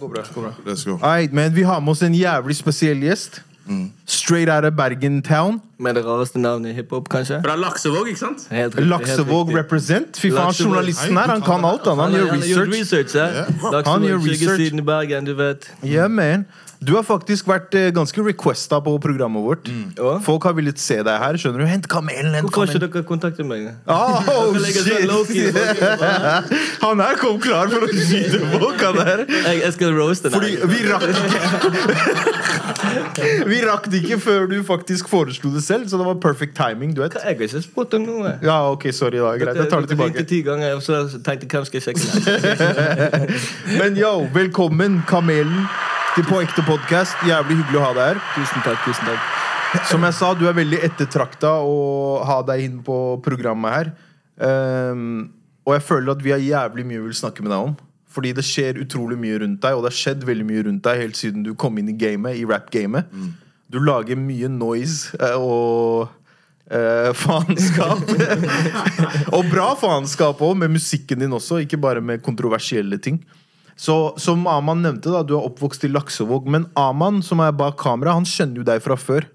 går bra. går bra. Let's go. Alright, men vi har med oss en jævlig spesiell gjest. Straight out of Bergen town. Med det rareste navnet i hiphop, kanskje? Fra Laksevåg, ikke sant? Helt riktig, Laksevåg represent. Fy faen, journalisten her, han kan alt. Han, han gjør Han har gjort research. research, ja. Yeah. Laksevåg, gjør research. skyggesiden i Bergen, du vet. Yeah, man. Du har faktisk vært eh, ganske requesta på programmet vårt. Ja. Folk har villet se deg her. skjønner du? Hent kamelen, hent Hvorfor har ikke kamelen. dere kontaktet meg? Oh, legger low-key på shit. Han her kom klar for å skyte folk, han der. Jeg, jeg skal roaste Fordi deg. vi rakk ikke Vi rakk det ikke før du faktisk foreslo det selv, så det var perfect timing. du vet Jeg har ikke spurt om noe. Ja, ok, sorry da, greit, jeg tar det Dere ringte tilbake ti ganger, og så tenkte jeg hvem skal jeg sjekke? Men yo, velkommen, Kamelen, til På ekte podcast. Jævlig hyggelig å ha deg her. Tusen takk, tusen takk. Som jeg sa, du er veldig ettertrakta å ha deg inn på programmet her. Um, og jeg føler at vi har jævlig mye vi vil snakke med deg om. Fordi det skjer utrolig mye rundt deg, og det har skjedd veldig mye rundt deg helt siden du kom inn i gamet, i rap-gamet. Du lager mye noise eh, og uh, faenskap. og bra faenskap òg, med musikken din også, ikke bare med kontroversielle ting. Så som Aman nevnte, da, du er oppvokst i Laksevåg. Men Aman, som er bak kamera, han skjønner jo deg fra før.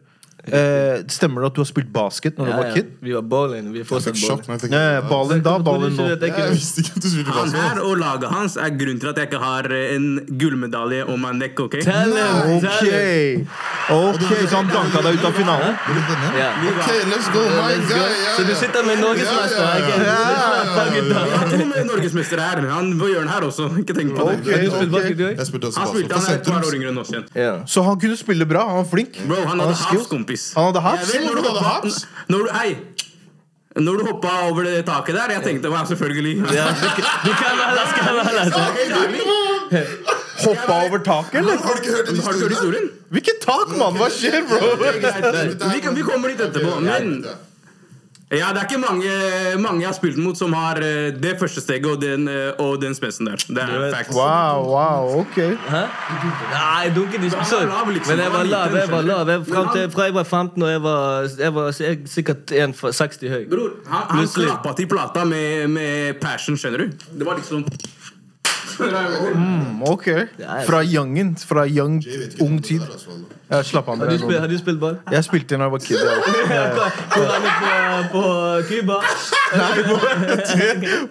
Eh, stemmer det at du har spilt basket når du var var ja. kid? Vi var balling. Vi er fortsatt fikk Ja, ja, ballen da, ballen nå. Jeg Jeg visste ikke at du spilte Han her og laget hans er grunnen til at jeg ikke har en gullmedalje om meg nekk, ok? Tell him, Ok, ok, så han danka deg ut av finalen? Ja. Ok, let's go, my guy. Ja, Så du sitter med norgesmester? Ja, ja, ja. Med norgesmester her. Han gjør den her også. Ikke tenk på det. Du spiller basket, du Jeg òg? spilte også Han spilte, han et par år yngre enn oss igjen. Så han kunne spille bra? Han var flink? Bro, han hadde har kompis. Han hadde haps? Jeg vet når du Han hadde haps? Når du, hei, når du hoppa over det taket der, jeg tenkte wow, selvfølgelig. Ja, du kan være, skal være, altså. Hoppa over taket, eller? Har du ikke hørt den Har du hørt historien? Hvilket tak, mann? Hva skjer, bro? Vi, vi kommer dit etterpå. Men ja, det er ikke mange, mange jeg har spilt mot som har eh, det første steget og den, eh, og den spesen der. Det er vet- facts. Wow, wow, ok. Hæ? Nei, Han var lav, liksom. Men jeg var lav. Jeg var lav Jeg, frem til, fra jeg var 15 og jeg var, jeg var sikkert 1,60 høy. Bror, han, han klappa til plata med, med passion, skjønner du? Det var liksom Ok. Fra youngen. Fra young, ung tid. Er. Ja, slapp av. Har du, spilt, har du spilt ball? Jeg spilte da jeg var kid. Ja. Er på, på Cuba? Nei, på,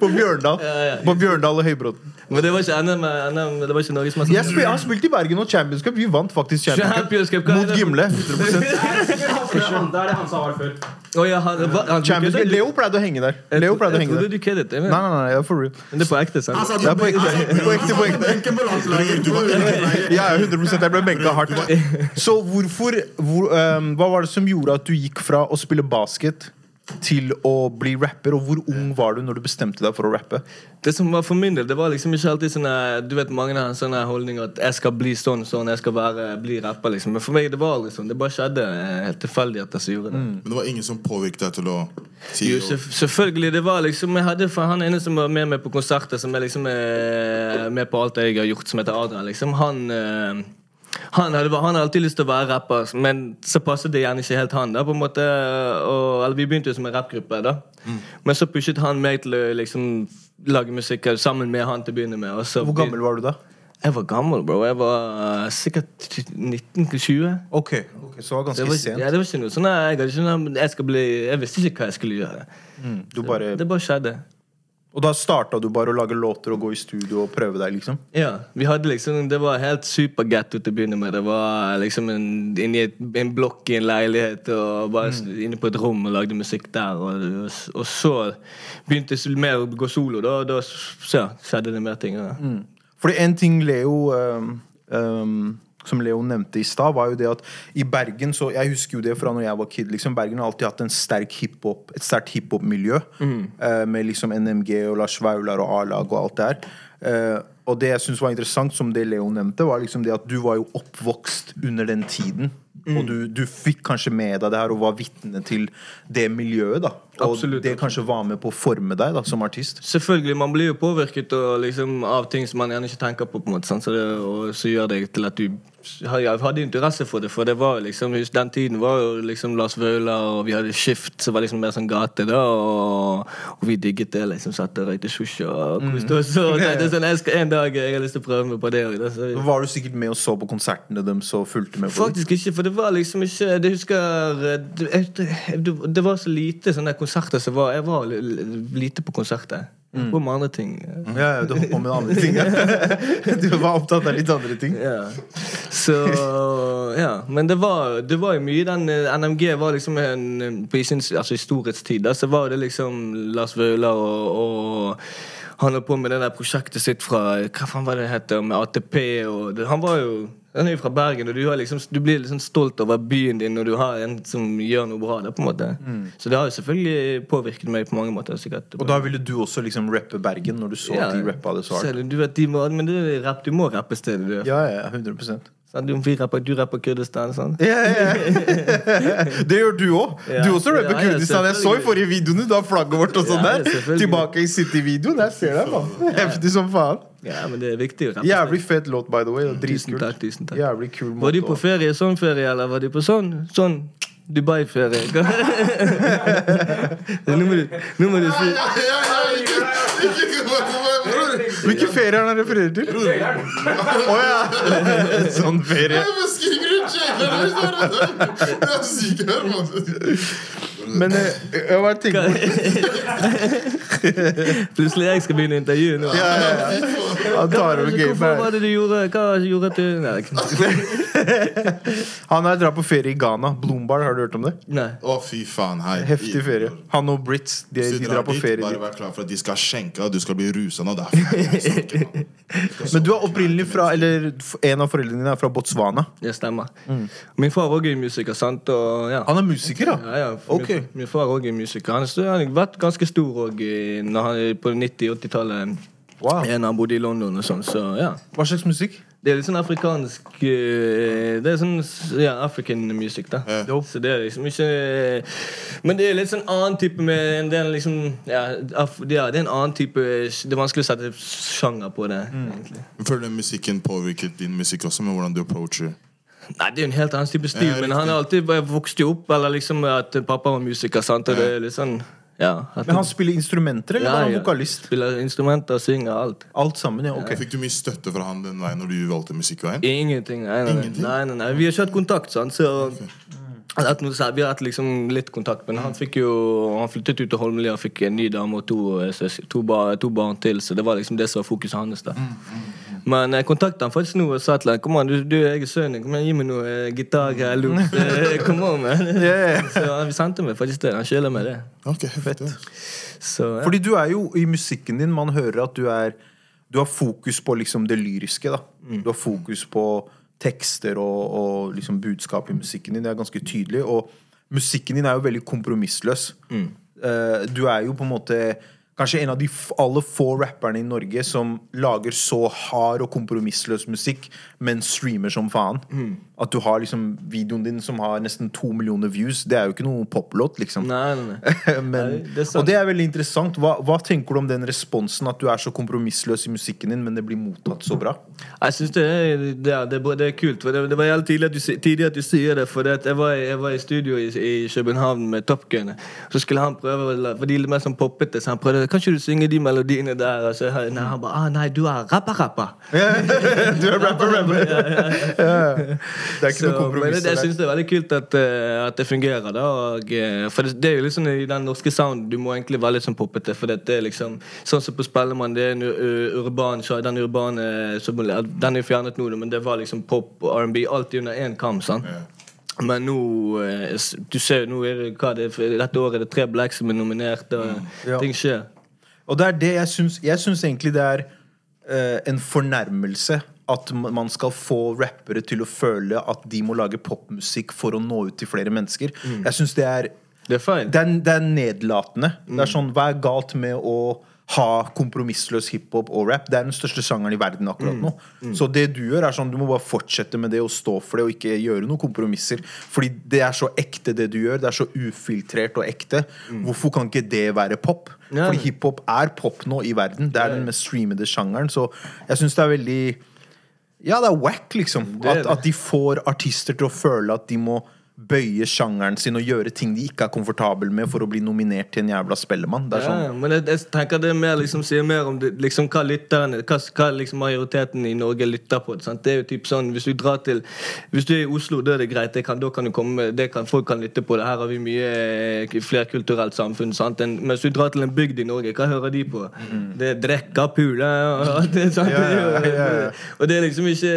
på Bjørndal. På Bjørndal og Høybråten. Men det var ikke NM, NM det var ikke norgesmester. Jeg, spil, jeg har spilt i Bergen og Champions Cup. Vi vant faktisk Champions Cup er mot? Gimle. 100% Det er det han sa var før. Å, ja, han, hva- han, Champions Cup. Leo pleide å henge der. Leo pleide å Jeg henge trodde der. du køddet. Nei, nei, nei, er for real. Men det er på ekte, sant? Altså, det er på ekte. På ekte, på ekte. Landslaget. Ja, 100 Jeg ble benka hardt. Så hvorfor hvor, um, Hva var det som gjorde at du gikk fra å spille basket til å bli rapper, og hvor ung var du når du bestemte deg for å rappe? Det som var for min del, det var liksom ikke alltid sånn eh, Du vet mange har en sånn holdning at jeg skal bli sånn sånn, jeg skal være, bli rapper, liksom. Men for meg det var aldri sånn. Det bare skjedde eh, helt tilfeldigheter som gjorde det. Men det var ingen som påvirket deg til å si Jo, selvfølgelig. Det var liksom Jeg hadde for han ene som var med meg på konserter, som er liksom eh, med på alt jeg har gjort, som heter Adrian. Liksom. Han eh, han hadde, han hadde alltid lyst til å være rapper, men så passet det gjerne ikke helt han. da på en måte og, eller Vi begynte jo som en rappgruppe, da men så pushet han meg til å liksom lage musikk sammen med han til å begynne med. Og så Hvor gammel var du da? Jeg var gammel, bro. Jeg var uh, sikkert 19-20. Ok, okay, Så det var Det var, sent. ja, det var ikke noe sånn Jeg, jeg, jeg, jeg visste ikke hva jeg skulle gjøre. Du bare, Det bare skjedde. Og da starta du bare å lage låter og gå i studio og prøve deg, liksom? Ja, vi hadde liksom Det var helt supergetto til å begynne med. Det var liksom en, inni et, en blokk i en leilighet og bare mm. inne på et rom og lagde musikk der. Og, og så begynte det mer å gå solo. Da, da så, skjedde det mer ting. Ja. Fordi en ting Leo um, um, Som Leo nevnte i stad, var jo det at i Bergen så Jeg husker jo det fra når jeg var kid. liksom Bergen har alltid hatt en sterk hiphop et sterkt hiphop-miljø. eh, med liksom NMG og Lars Vaular og A-lag og alt det her. Uh, og det jeg syns var interessant, som det Leo nevnte, var liksom det at du var jo oppvokst under den tiden. og du, du fikk kanskje med deg det her og var vitne til det miljøet. da Og Absolutt, det kanskje var med på å forme deg da som artist. Selvfølgelig, man blir jo påvirket og liksom, av ting som man gjerne ikke tenker på. på en måte, sant? Så det, og så gjør det til at du jeg hadde interesse for det. For det var liksom, den tiden var jo liksom Lars Vaular, og vi hadde Skift, som var liksom mer sånn gate. da Og, og vi digget det. liksom Satt og røykte shisha og koste oss. Og tenkte sånn, jeg skal en dag jeg har lyst til å prøve meg på det. Så, Var du sikkert med og så på konsertene deres og fulgte med? Faktisk ikke, for det var liksom ikke Det husker Det, det var så lite sånne konserter som var Jeg var lite på konserter. Jeg var med andre ting. Ja, ja, du holdt på med andre ting. ja. Du var opptatt av litt andre ting. Ja. Så Ja. Men det var, det var jo mye den eh, NMG var liksom en eh, På sin altså, storhetstid så var det liksom Lars Vaular og, og han holdt på med det der prosjektet sitt fra Hva faen var det det heter? Med ATP og det, Han var jo han er jo fra Bergen, og du, har liksom, du blir liksom stolt over byen din når du har en som gjør noe bra. Der, på en måte. Så det har jo selvfølgelig påvirket meg på mange måter. sikkert Og da ville du også liksom rappe Bergen når du så at de rappa det så hardt? Du vet, de må, men det er rapp, du må rappe stedet du er. Ja, ja, 100 Sant? Du, vi rapper, du rapper Kurdistan, sånn. Yeah, ja, ja. Det gjør du òg. Du også rapper Ja, Kurdistan. Jeg så i forrige videoen du har flagget vårt og sånn der. Tilbake i City-videoen. Jeg ser deg, mann. Heftig som faen. Ja, men det er viktig å rappe. Jævlig fet låt, by the way. Tusen takk, tusen takk. Jævlig kul Var du på ferie, sånn ferie, eller var du på sånn, sånn Dubai-ferie? nå, må du, nå må du si bror. Hvilken ferie er det han refererer til? Å ja! Sånn ferie. Er her, mann. Men eh, jeg bare tenker Plutselig jeg skal begynne intervjuet nå. ja, ja, ja. Han tar over Hvorfor var det du gjorde? Hva gjorde du Nei, ikke- Han har drar på ferie i Ghana. Bloombar, har du hørt om det? nei. Å, fy faen. Hei. Heftig ferie. Han og Brits de, de drar på ferie. bare vær klar for at de skal skjenke, og du skal bli rusa nå. Men du er opprinnelig fra Eller en av foreldrene dine er fra Botswana. Det stemmer. Min far òg er musiker, sant? Og, ja. Han er musiker, da? ja. ja, Min, min far òg er musiker. Han har vært ganske stor òg på 90-80-tallet. Wow. En han bodde i London og sånn, så ja. Hva slags musikk? Det er litt sånn afrikansk eh, Det er sånn ja, African music, da. Yeah. Så det er liksom ikke Men det er litt sånn annen type med Det er liksom ja, af, ja, det er en annen type Det er vanskelig å sette sjanger på det, egentlig. Føler du musikken påvirket din musikk også, med hvordan du approacher? Nei, det er jo en helt annen type stil, Ja, men han har alltid vokst jo opp Eller liksom at pappa var musiker, sant, og det er litt sånn Ja. At Men han spiller instrumenter, eller Ja, var han ja. vokalist? Spiller instrumenter, synger, alt. Alt sammen, ja. ok Fikk du mye støtte fra han den veien når du valgte musikkveien? Ingenting. Nei, nei, Ingenting? nei, nei, nei. Vi har ikke hatt kontakt, sant, så at noe, vi har hatt liksom litt kontakt, men han fikk jo Han flyttet ut til Holmlia og fikk en ny dame og to, eh, to, bar, to barn til, så det var liksom det som var fokuset hans. da Men jeg kontaktet han faktisk nå og sa til ham Kom an, du, du jeg er sønnen din. Kom igjen, Gi meg noe eh, gitar her, loops. eh, Kom on, man. Yeah. Så han sendte meg faktisk det. Han skylder meg det. Ok, fett. Så, ja. Fordi du er jo i musikken din Man hører at du er Du har fokus på liksom det lyriske. da Du har fokus på tekster og, og liksom budskap i musikken din. Det er ganske tydelig. Og musikken din er jo veldig kompromissløs. Eh, du er jo på en måte kanskje en av de aller få rapperne i Norge som lager så hard og kompromissløs musikk, men streamer som faen. At du har liksom videoen din som har nesten to millioner views. Det er jo ikke noe poplåt, liksom. Nei, nei, nei. Men, det og det er veldig interessant. Hva, hva tenker du om den responsen at du er så kompromissløs i musikken din, men det blir mottatt så bra? Jeg synes det det, det, er, det kult. Det, det var jævlig tidlig at du, tidlig at du sier det. For jeg, var, jeg var i studio i, i København med Top Gun. Så skulle han prøve For de er mer sånn poppete. Så han prøvde Kan ikke du synge de melodiene der? Og så, nei, han bare ah, Nei, du er rappa-rappa. du er rapper, rapper. Det er ikke noe men det, jeg syns det er veldig kult at, eh, at det fungerer. da og, eh, For det, det er jo liksom i den norske sounden Du må egentlig være litt sånn poppete. For det, er liksom Sånn som på Spellemann, det er en urban Den urbane Den er jo fjernet nå, men det var liksom pop og R&B alltid under én kam. sant? Men nå eh, Du ser jo nå er det, hva det er, Dette året er det tre Blacks som er nominert, og Ja. ting skjer. Og det er det jeg syns Jeg syns egentlig det er uh, en fornærmelse at man skal få rappere til å føle at de må lage popmusikk for å nå ut til flere mennesker. Jeg syns det er Det er det er, det er nedlatende. Det er sånn, Hva er galt med å ha kompromissløs hiphop og rap. Det er den største sjangeren i verden akkurat nå. Så det du gjør, er sånn du må bare fortsette med det og stå for det og ikke gjøre noen kompromisser. Fordi det er så ekte, det du gjør. Det er så ufiltrert og ekte. Hvorfor kan ikke det være pop? Fordi hiphop er pop nå i verden. Det er den mest streamede sjangeren. Så jeg syns det er veldig Ja, det er wack, liksom. At, at de får artister til å føle at de må bøye sjangeren sin og gjøre ting de ikke er komfortabel med for å bli nominert til en jævla Spellemann. Det er sånn ja, men jeg, jeg tenker det er mer liksom, sier mer om det, liksom, hva lytterne Hva, hva liksom majoriteten i Norge lytter på. Sant? Det er jo typ sånn Hvis du drar til Hvis du er i Oslo, da er det greit. Det kan, da kan du komme det kan, Folk kan lytte på det. Her har vi mye eh, flerkulturelt samfunn. Sant? En, men hvis du drar til en bygd i Norge, hva hører de på? Det er drekka, pule og alt det. Sant? Ja, ja, ja, ja. Og det er liksom ikke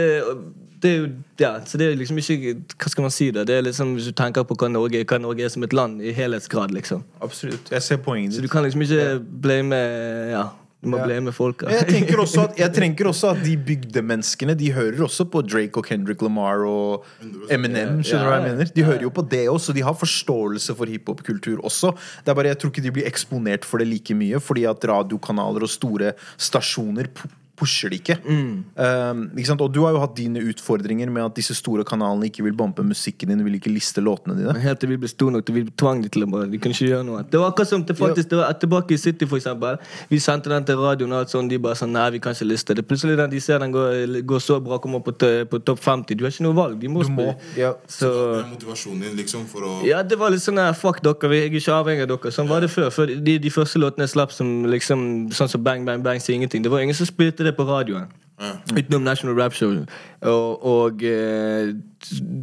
det er jo, ja, så det er liksom ikke Hva skal man si da? Det er liksom Hvis du tenker på hva Norge, hva Norge er som et land i helhetsgrad, liksom. Absolutt. Jeg ser poenget ditt. Så du kan liksom ikke blame Ja, du må Ja. blame folka. Men Jeg tenker, også at, jeg tenker også at de bygdemenneskene De hører også på Drake og Kendrick Lamar og Eminem. Skjønner du hva jeg Ja, ja. mener? De hører jo på det også. De har forståelse for hiphop-kultur også. Det er bare Jeg tror ikke de blir eksponert for det like mye, fordi at radiokanaler og store stasjoner pusher det ikke. Um, ikke sant? Og du har jo hatt dine utfordringer med at disse store kanalene ikke vil bompe musikken din, vil ikke liste låtene dine. Helt til vi ble store nok til vi tvang dem til å bare De kunne ikke gjøre noe. Det var akkurat som det faktisk det var Tilbake i City, for eksempel. Vi sendte den til radioen, og alt sånn, de bare sånn Nei, vi kan ikke liste det. Plutselig den de ser den går, går så bra, kommer på, på topp 50. Du har ikke noe valg. De må Du må. spille. Ja. Så Det er motivasjonen din liksom for å Ja, det var litt sånn Fuck dere, jeg er ikke avhengig av dere. Sånn var det før. før de, de første låtene jeg slapp som liksom Sånn som Bang Bang Bang sier ingenting. Det var ingen som spilte det på radioen. Ja. Utenom National Rap Show. Og, og eh,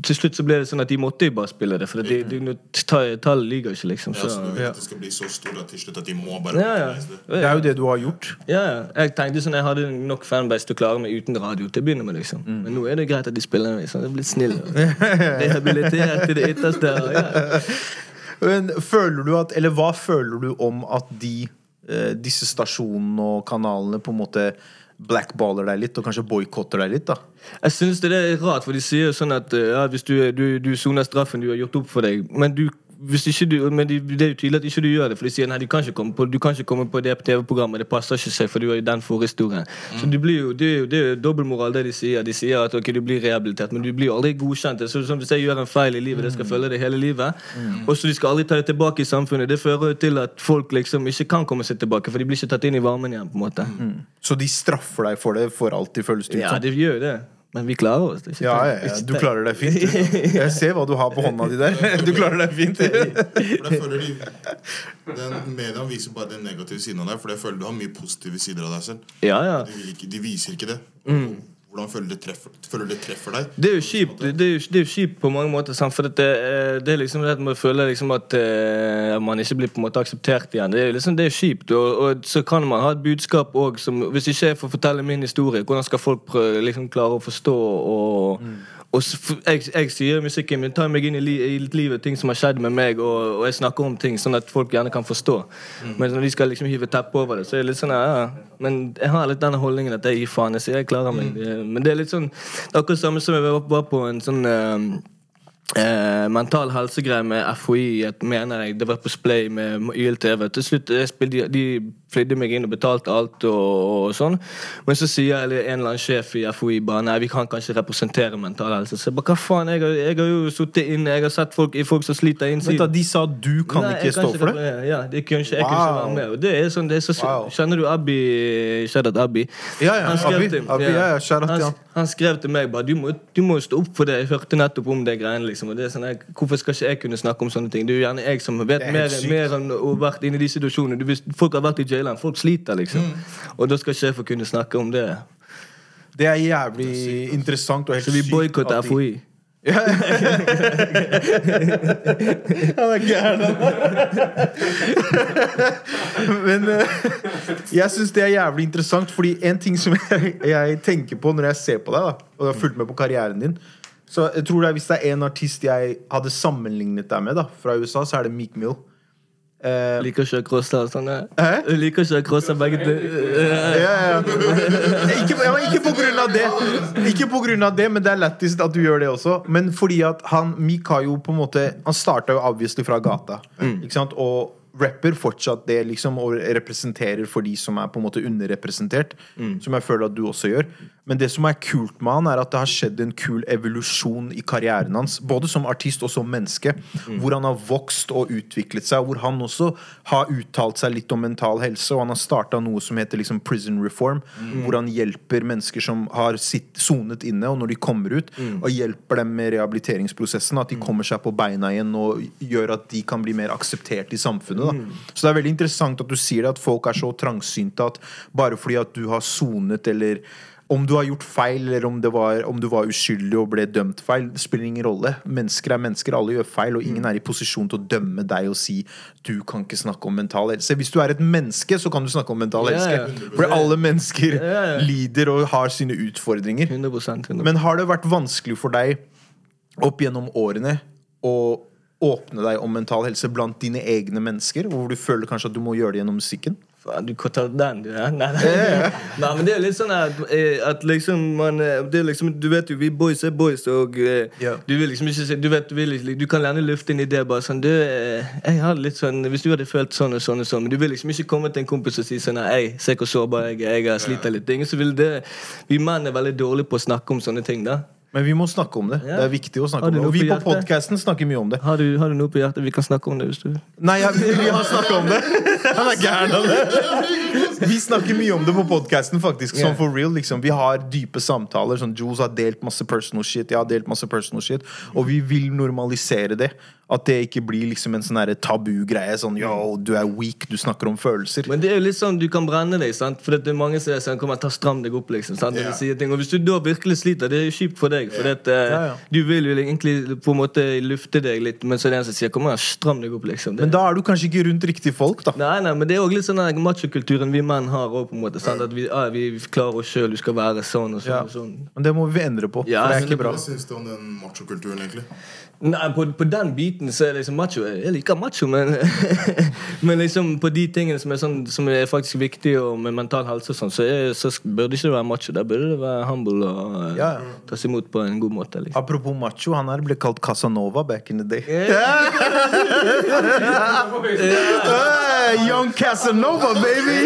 til slutt så ble det sånn at de måtte jo bare spille det. For de, de, de, ta- tallet lyver ikke, liksom. Ja, så du Så, vil at det skal bli så stort at til slutt at de må bare ja, ja. det. Det er jo det du har gjort. Ja, ja. Jeg tenkte sånn Jeg hadde nok fanbase til å klare meg uten radio til å begynne med. liksom Men nå er det greit at de spiller meg. Sånn, jeg er blitt snill. Rehabilitert til det ytterste. og Ja. Men føler du at Eller hva føler du om at de eh, disse stasjonene og kanalene på en måte blackballer deg litt, og kanskje boikotter deg litt? da Jeg synes det er rart, for de sier sånn at eh, ja, hvis du, du, du soner straffen du har gjort opp for deg Men, du, du, men de, det er jo tydelig at ikke du gjør det, for de sier nei, du kan ikke komme på, du kan ikke komme på det TV-programmet. Det passer ikke seg, for du har jo den forhistorien. Så du blir jo, det er jo, det er jo dobbeltmoral, det de sier. De sier at ok, du blir rehabilitert, men du blir jo aldri godkjent. Så som Hvis jeg gjør en feil i livet, det skal følge det hele livet. Og så de skal aldri ta det tilbake i samfunnet. Det fører jo til at folk liksom ikke kan komme seg tilbake, for de blir ikke tatt inn i varmen igjen. på en måte Så de straffer deg for det for alltid, føles det ut Ja, de gjør jo det. Men vi klarer oss. Ja, ja, ja, du klarer deg fint. du. Jeg ser hva du har på hånda di der. Du klarer deg fint. For jeg føler de, den Mediene viser bare den negative siden av deg, for jeg føler du har mye positive sider av deg selv. Ja, ja. De, ikke, de viser ikke det. Mm. Hvordan føler du det treffer, føler det treffer deg? Det er jo kjipt Det er jo, det er jo kjipt på mange måter. Sant? For det, eh, det er liksom det med man føler liksom at uh, man ikke blir på en måte akseptert igjen. Det er jo liksom det er kjipt. Og, og så kan man ha et budskap òg som Hvis ikke jeg får fortelle min historie, hvordan skal folk prøve, liksom klare å forstå og og jeg, jeg sier musikken min tar meg inn i, li, i livet, ting som har skjedd med meg, og, og jeg snakker om ting sånn at folk gjerne kan forstå. Men når de skal liksom hive teppet over det, så er det litt sånn ja. Men jeg har litt denne holdningen at jeg gir faen. Jeg sier jeg klarer meg. Mm. men det er litt sånn Det er akkurat samme som jeg var, på en sånn uh, eh, mental helsegreie med FHI, mener jeg. Det var på Splay med YLTV. Til slutt jeg spilte, de flydde meg inn og betalte alt og, og sånn. Men så sier eller en eller annen sjef i FHI bare nei, vi kan kanskje representere mental helse. Så jeg bare hva faen, jeg har, jeg har jo sittet inne, jeg har sett folk, folk som sliter Vent innsiden. da, De sa du kan Nei, ikke kan stå for det? Ja, de kunne ikke, jeg kunne ikke Wow. være med. Og det er sånn, det er så, Wow. Kjenner du Abbi Shadat Abbi? Ja, ja, Han skrev Abbi, til- Abbi, ja, ja, out til han, skrev til meg bare du må, du må stå opp for det. Jeg hørte nettopp om det greiene. liksom og det er sånn, jeg, Hvorfor skal ikke jeg kunne snakke om sånne ting? Det er jo gjerne jeg som vet er mer, mer enn å vært inne i de situasjonene. Du, hvis folk har vært i jailen. Folk sliter, liksom. Mm. Og da skal sjefen kunne snakke om det. Det er jævlig interessant og helt Så vi sykt boikotter FHI. Han er gæren, Men eh, jeg syns det er jævlig interessant, fordi en ting som jeg, jeg tenker på når jeg ser på deg, da, og jeg har fulgt med på karrieren din Så jeg tror det er Hvis det er en artist jeg hadde sammenlignet deg med da fra USA, så er det Meek Mill. Eh, Liker ikke å crosse og sånn. Hæ? Liker ikke å crosse begge ja, ja. Ikke, ja, ikke på grunn av det, Ikke på grunn av det, men det er lettest at du gjør det også. Men fordi at han Mik har jo på en måte Han starta jo obviously fra gata. Ikke sant? Og rapper fortsatt det, liksom, og representerer for de som er på en måte underrepresentert. Som jeg føler at du også gjør. Men det som er kult med han, er at det har skjedd en kul evolusjon i karrieren hans. Både som artist og som menneske. Hvor han har vokst og utviklet seg. Hvor han også har uttalt seg litt om mental helse. Og han har starta noe som heter liksom prison reform. Hvor han hjelper mennesker som har sitt, sonet inne, og når de kommer ut, og hjelper dem med rehabiliteringsprosessen. At de kommer seg på beina igjen og gjør at de kan bli mer akseptert i samfunnet. Da. Så det er veldig interessant at du sier det, at folk er så trangsynte at bare fordi at du har sonet eller om du har gjort feil, eller om, det var, om du var uskyldig og ble dømt feil, det spiller ingen rolle. Mennesker er mennesker, alle gjør feil, og ingen er i posisjon til å dømme deg og si du kan ikke snakke om mental helse. Hvis du er et menneske, så kan du snakke om mental helse. ja. For alle mennesker ja. lider og har sine utfordringer. 100%, 100%. Men har det vært vanskelig for deg opp gjennom årene å åpne deg om mental helse blant dine egne mennesker? Hvor du føler kanskje at du må gjøre det gjennom musikken? Du kan ta den, du. Ja? Nei, nei. nei, men det er litt sånn at, eh, at liksom man eh, det er liksom, Du vet jo, vi boys er boys, og yeah. Du vil liksom ikke si Du vet, du, vil, du kan gjerne lufte i det. bare sånn du, eh, jeg har litt sånn, Hvis du hadde følt sånn og sånn og sånn, men du vil liksom ikke komme til en kompis og si sånn Hei, se hvor sårbar jeg er, jeg sliter litt. Ingen så vil det Vi menn er veldig dårlige på å snakke om sånne ting. da Men vi må snakke om det. Ja. Det er viktig å snakke om det. Og vi på på podkasten snakker mye om det. Har du, har du noe på hjertet? Vi kan snakke om det hvis du Nei, jeg, vi, vi har snakka om det. Han er gæren av det. Vi snakker mye om det på podkasten, faktisk. Sånn for real. liksom Vi har dype samtaler. Sånn Jules har delt masse personal shit. Jeg har delt masse personal shit. Og vi vil normalisere det. At det ikke blir liksom en sånn tabugreie. Sånn yo, du er weak, du snakker om følelser. Men det er jo litt sånn, du kan brenne deg, sant? For det er mange som sånn, kom og ta stram deg opp, liksom. Sant? Yeah. Sier ting. Og hvis du da virkelig sliter, det er jo kjipt for deg. For det, uh, Ja, ja. du vil jo egentlig på en måte lufte deg litt, men så er det en som sier kom og stram deg opp, liksom. Det, Men da er du kanskje ikke rundt riktige folk, da. Nei, nei, men det er også litt sånn den machokulturen vi menn har òg, på en måte. Sant? At vi, ah, vi klarer oss sjøl, du skal være sånn og sånn. Ja. og sånn. Men det må vi endre på. Ja, for det er ikke bra. Hva syns du om den machokulturen, egentlig? Nei, på, på den biten så er liksom macho Jeg liker macho, men Men liksom på de tingene som er, sånn, som er faktisk viktige og med mental helse og sånn, så, er, så burde ikke det være macho. Der burde det være humble og eh, Ja, tas imot på en god måte. liksom Apropos macho, han her ble kalt Casanova back in the day. Hey, young Casanova, baby!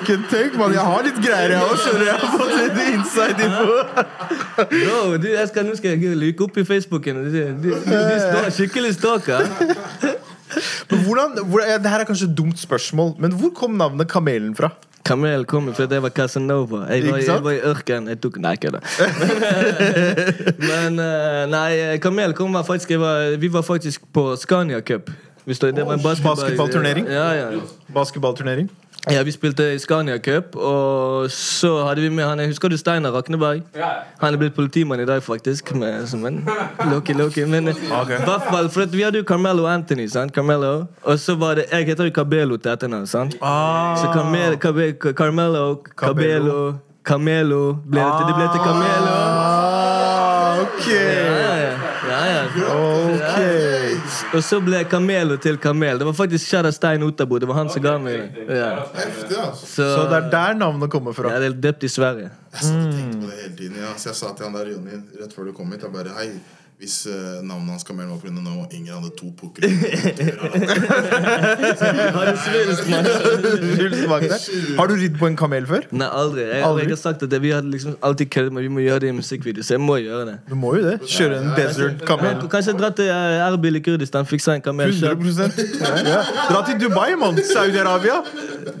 Ikke tenk, mann. Jeg har litt greier, jeg òg, skjønner. Jeg har fått litt inside info. Bro, du, jeg skal, nå skal jeg luke opp i Facebooken. Står skikkelig stalker. Men hvordan, hvor, ja, det her er kanskje et dumt spørsmål, men hvor kom navnet Kamelen fra? Kamel kom fra jeg var Casanova. Jeg var, jeg var i ørkenen. Jeg tok Nei, kødda. Men eh, Nei, Kamel kom var faktisk var, Vi var faktisk på Scania Cup. Det, det var en basketball- Basketballturnering? Ja, ja. Basketballturnering? Ja, Vi spilte i Scania Cup, og så hadde vi med han Husker du Steinar Rakneberg? Han er blitt politimann i dag, faktisk. Med, som en Loki, Loki. Men okay. hvert fall, for vi hadde jo Carmelo Anthony. sant? Carmelo Og så var det Jeg heter jo Cabello til etternavn. sant? Så Carmel, Cabe, Carmelo, Cabello, Camelo ble det, Det ble til Camelo. Ah, ok. Ja, ja. ja, ja. Ok. Og så ble Camelo til Kamel. Det var faktisk Shada Stein Otabo. Det var han som ga meg det. Ja. Heftig, altså. Så, Så det er der navnet kommer fra. ja, det er døpt i Sverige. Jeg satt og tenkte på det hele tiden. Ja. Så jeg sa til han der Jonny rett før du kom hit, jeg bare Hei, hvis uh, navnet hans Kamel var pga. nå Inger hadde to pukker Har du ridd på en kamel før? Nei, aldri. Jeg, Aldri? jeg har sagt at det, Vi hadde liksom alltid køddet med Vi må gjøre det i musikkvideo, så jeg må gjøre det. Du må jo det. Kjøre en desert kamel. Kanskje dra til eh, Erbil i Kurdistan, fikse en kamel sjøl. 100 ja. Dra til Dubai, mann. Saudi-Arabia.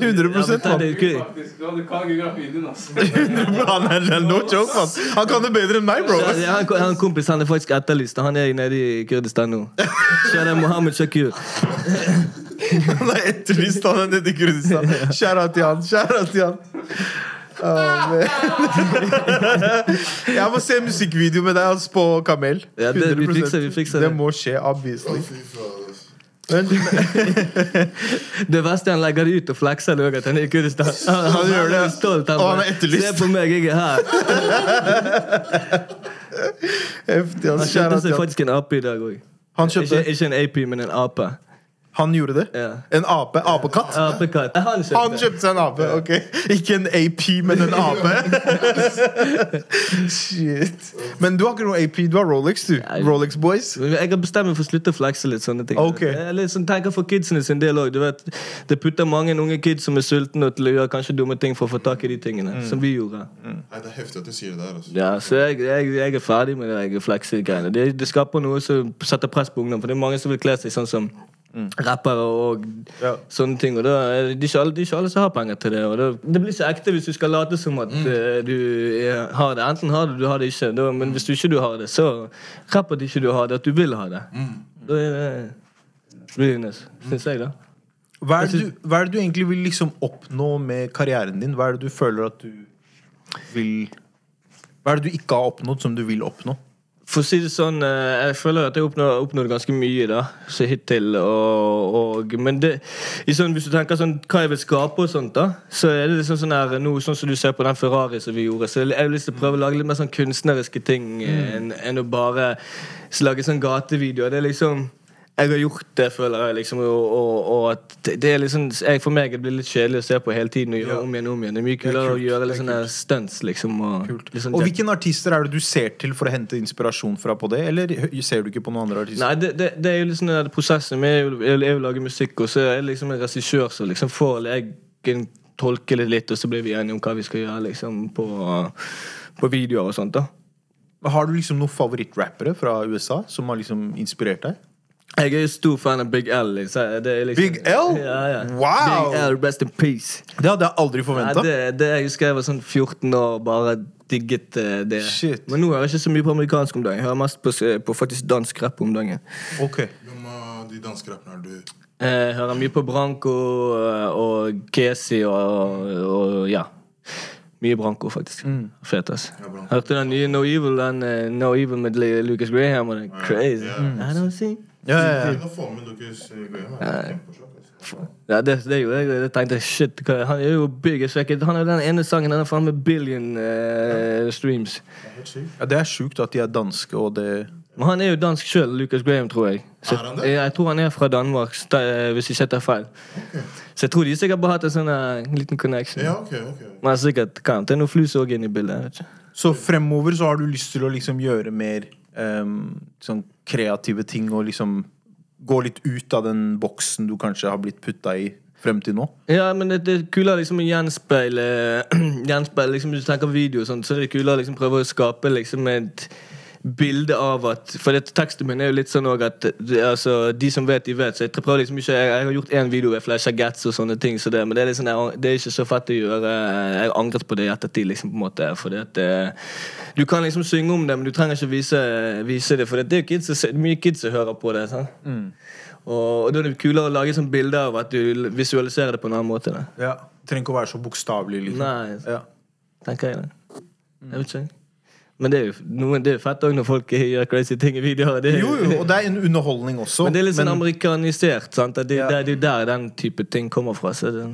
100 mann. Du hadde koreografien din, altså. No joke, mann. Han kan det bedre enn meg, bro. Jeg har en- jeg har en kompis han er faktisk etterlyst. Og Han er nede i Kurdistan nå. Kjære Mohammed Shakur. Han er etterlyst, han er nede i Kurdistan. Kjære til han. Kjære til han. Oh. Jeg må se musikkvideo med deg altså, på kamel. Ja, det- vi fikser- vi fikser Det det. må skje, obviously. Det verste er han legger ut og flekser det òg, at han er i Kurdistan. Han, Han han, han, er stolt. Han, han er etterlyst. Se på meg, jeg er her. heftig, Han kjøpte seg faktisk en ape i dag òg. Ikke, ikke en ape, men en ape. Han gjorde det? Ja. En ape? Apekatt? Apekatt. Han kjøpte. Han kjøpte seg en ape, ok Ikke en AP, men en ape Shit Men du har ikke noe AP, du har Rolex du Nei. Rolex Boys Jeg har bestemt meg for å slutte å flekse litt sånne ting. Ok. Jeg litt sånn, tenker for kidsene sin del òg. Det putter mange unge kids som er sultne til å gjøre kanskje dumme ting for å få tak i de tingene. Mm. Som vi gjorde. Nei, Det er heftig at du sier det der. Altså. Ja, Så jeg, jeg, jeg er ferdig med de fleksegreiene. Det, det skaper noe som setter press på ungdom. For det er mange som vil kle seg sånn som rappere og Ja. sånne ting. Og da, er det ikke alle, det er ikke alle som har penger til det. Og da, det blir ikke ekte hvis du skal late som at eh, du ja, har det. Enten har du, du har det ikke. Da, men hvis du ikke du har det, så rapp at ikke du har det, at du vil ha det. Da er det realness, syns jeg, da. hva er, det du, hva er det du egentlig vil liksom oppnå med karrieren din? Hva er det du føler at du vil Hva er det du ikke har oppnådd som du vil oppnå? For å si det sånn, eh, jeg føler at jeg har oppnådd, ganske mye da, så hittil. Og, og, men det, i sånn, hvis du tenker sånn, hva jeg vil skape, og sånt da, så er det liksom sånn her, noe sånn som du ser på den Ferrari som vi gjorde. Så jeg har lyst til å prøve å lage litt mer sånn kunstneriske ting mm. enn en å bare lage sånn gatevideoer. Det er liksom jeg har gjort det, føler jeg. liksom Og, og, og at det- er liksom jeg, For meg det blir litt kjedelig å se på hele tiden og gjøre om igjen om igjen. Det er mye kulere å gjøre litt sånne stunts, liksom. Og, sånn Og hvilke artister er det du ser til for å hente inspirasjon fra på det? Eller ser du ikke på noen andre artister? Nei, det, det, det er jo liksom den prosessen å- jeg vil lage musikk, og så er det liksom en regissør som liksom får legen tolke det litt, og så blir vi enige om hva vi skal gjøre liksom på, på videoer og sånt. da Har du liksom noen favorittrappere fra USA som har liksom inspirert deg? Jeg er jo stor fan av Big L. Liksom. Det er liksom, Big L? Ja, ja. Wow! Big L, rest in peace. Det hadde jeg aldri forventa. det, det jeg husker jeg var sånn 14 år, bare digget eh, det. Shit. Men nå hører jeg ikke så mye på amerikansk om dagen. Jeg hører mest på, på faktisk dansk rapp om dagen. Ok. Hvem av de danske rappene er du Jeg hører mye på Branko eh, og Kesi og, og ja. Mye Branko, faktisk. Fet, ass. Ja, Hørte den nye No Evil den, eh, No Evil med Lucas Graham? Og den crazy. Ja. I don't see Ja, ja, ja. Er kjempesjokk, altså. Ja, det, det gjorde jeg. Jeg tenkte shit, han er jo byggesvekket. Han er den ene sangen den er faen med billion uh, streams. Det ja, Det er sjukt at de er danske, og det Men han er jo dansk sjøl, Lucas Graham, tror jeg. Så, Er han det? jeg, jeg tror han er fra Danmark, eh, hvis jeg ikke tar feil. Så jeg tror de sikkert bare hatt en sånn eh, liten connection. Ja, okay, okay. Men sikkert kan det er noe flus òg inne i bildet. vet ikke. Så fremover så har du lyst til å liksom gjøre mer ehm, sånn kreative ting og liksom gå litt ut av den boksen du kanskje har blitt putta i frem til nå? Ja, men det, det er kulere liksom å gjenspeile Gjenspeile, liksom Hvis du tenker video, og sånn, så er det kulere liksom prøve å skape liksom et bilde av at For det, teksten min er jo litt sånn òg at det, altså, De som vet, de vet. Så jeg prøver liksom ikke Jeg, jeg har gjort én video jeg flasher gats og sånne ting, så det, men det er, liksom, jeg, det er ikke så fett å gjøre. Jeg angret på det i ettertid, liksom, på en måte. Fordi at eh, Du kan liksom synge om det, men du trenger ikke vise, vise det. For det er jo kids, mye kids som hører på det. Sant? Og, og da er det kulere å lage sånn bilde av at du visualiserer det på en annen måte. Da. Ja. Trenger ikke å være så bokstavelig. Liksom. Nei, Ja. tenker jeg det. Jeg vet ikke. Men det er jo noen, det er fett òg når folk gjør crazy ting i videoer. Det er, Jo, jo, og det er en underholdning også. Men det er litt sånn men- amerikanisert. sant? Det, Ja. det, er jo der den type ting kommer fra. Så det,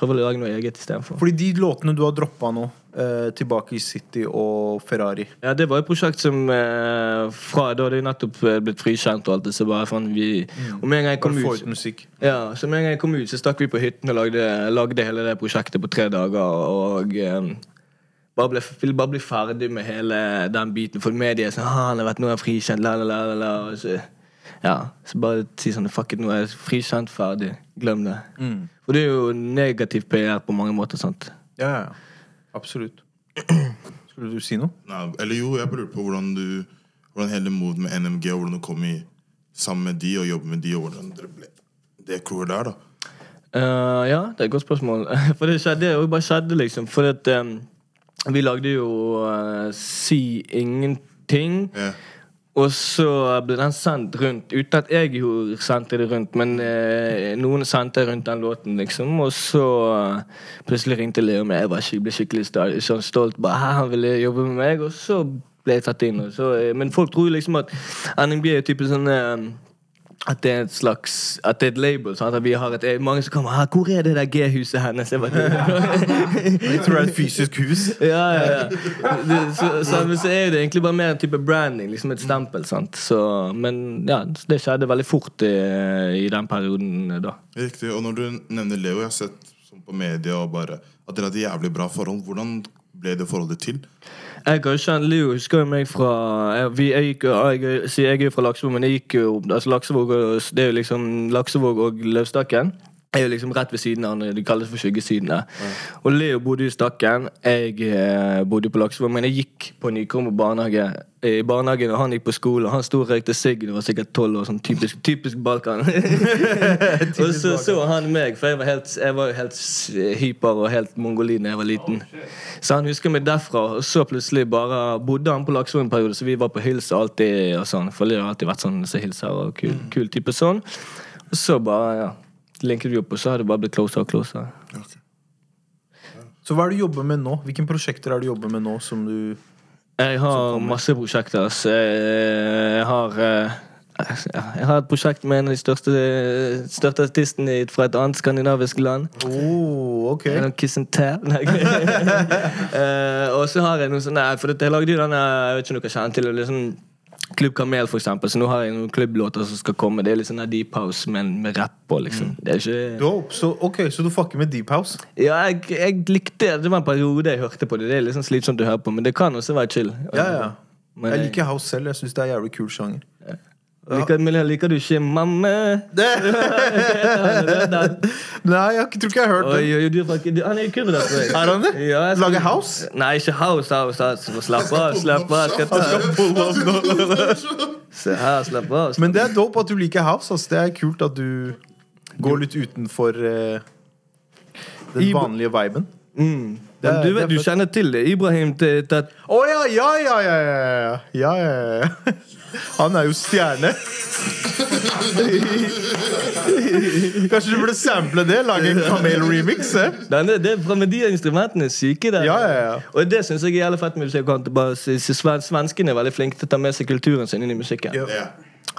prøver å lage noe eget istedenfor. Fordi de låtene du har droppa nå, eh, tilbake i City og Ferrari Ja, det var et prosjekt som eh, fra Da hadde jeg nettopp eh, blitt frikjent og alt det, så bare fant vi Og med en gang jeg kom ut. Ja, så med en gang jeg kom ut, så stakk vi på hytten og lagde, lagde hele det prosjektet på tre dager. Og eh, bare ble, vil bare bli ferdig med hele den biten. For media sånn ah, 'Han har vært nå er frikjent', la, la, la, la, la. Og så, ja, så bare si sånn 'Fuck it, nå er jeg frikjent, ferdig'. Glem det. For det er jo negativ PR på mange måter. sant? Ja, ja. Absolutt. Skulle du si noe? Nei, eller jo, jeg lurer på hvordan du Hvordan hele mood med NMG, og hvordan du kom i sammen med de og jobbe med de, og hvordan dere ble det crewet der, da. Uh, ja, det er et godt spørsmål. For det skjedde det bare skjedde, liksom. For at, eh, vi lagde jo uh, Si ingenting. Yeah. Og så ble den sendt rundt, uten at jeg jo sendte det rundt. Men eh, noen sendte rundt den låten, liksom. Og så eh, plutselig ringte Leo meg. Jeg var skikkelig, ble skikkelig sta- sånn stolt. Bare, «Hæ, han ville jobbe med meg. Og så ble jeg tatt inn. Så, eh, men folk tror liksom at NMG er type sånn eh, at det er et slags At det er et label. Sånn At vi har et, mange som kommer her, 'Hvor er det der G-huset hennes?' Jeg bare, Jeg tror det er et fysisk hus. ja, ja, ja. Det, så, så, så er det egentlig bare mer en type branding. Liksom et stempel. Sant? Så, men ja, det skjedde veldig fort i, i den perioden da. Riktig. Og når du nevner Leo, jeg har sett sånn på media og bare at dere hadde jævlig bra forhold. Hvordan ble det forholdet til? Jeg kan kjent Leo husker jo meg fra jeg, gikk, jeg, jeg er jo fra Laksevåg, men jeg gikk jo altså Laksevåg, Det er jo liksom Laksevåg og Løvstakken. Er jo liksom rett ved siden av hverandre. Det kalles for skyggesidene. Ja. Og Leo bodde i Stakken. Jeg eh, bodde på Laksevåg, men jeg gikk på Nykommer barnehage. I barnehagen, og Han gikk på skole, han sto og røykte sigg da var sikkert tolv år. Sånn typisk, typisk Balkan. og så så han meg, for jeg var, helt, jeg var jo helt hyper og helt mongolin da jeg var liten. Så han husker meg derfra, og så plutselig bare bodde han på Laksevåg en periode, så vi var på hils alltid og sånn. For Leo har alltid vært sånn så hilser og kul, kul type sånn. Og så bare, ja linket vi opp, og så har det bare blitt closer og closer. Så hva er det du jobber med nå? Hvilke prosjekter er det du jobber med nå som du Jeg har masse prosjekter. ass. Jeg har eh, jeg har et prosjekt med en av de største, største artistene fra et annet skandinavisk land. oh, ok. Tell. Nei. Eh, og så har jeg noe sånn For jeg lagde jo denne Jeg vet ikke om dere kjenner til det, liksom Klubb Kamel, for eksempel. Så nå har jeg noen klubblåter som skal komme. Det er litt sånn deep house, men med rapp på, liksom. Det er ikke Dope. Så, ok, så du fucker med Deep House? Ja, jeg, jeg likte det. Det var en periode jeg hørte på det. Det er litt sånn slitsomt å høre på, men det kan også være chill. Ja, ja. Men Jeg liker house selv. Jeg syns det er jævlig kul sjanger. Liker, liker du ikke mamma? Nei, jeg tror ikke jeg har hørt Oi, det. oi, du han er jo kurder. Er han det? Ja, skal- Lager house? Nei, ikke house, house. house. Slapp av, slapp av. Skal ta. Se her, slapp av. Men det er dope at du liker house. Altså. Det er kult at du går litt utenfor uh, den vanlige viben. Mm. Det du, vet, du kjenner til det. Ibrahim til, Å ja, ja, ja, ja, ja, ja, ja, ja. Han er jo stjerne. Kanskje du burde sample det? Lage en Kamel-remix? eh? Det fra med de instrumentene er syke der. Ja, ja, ja. Og det syns jeg er jævlig fett med Svenskene er veldig flinke til å ta med seg kulturen sin inn i musikken. Ja. Ja.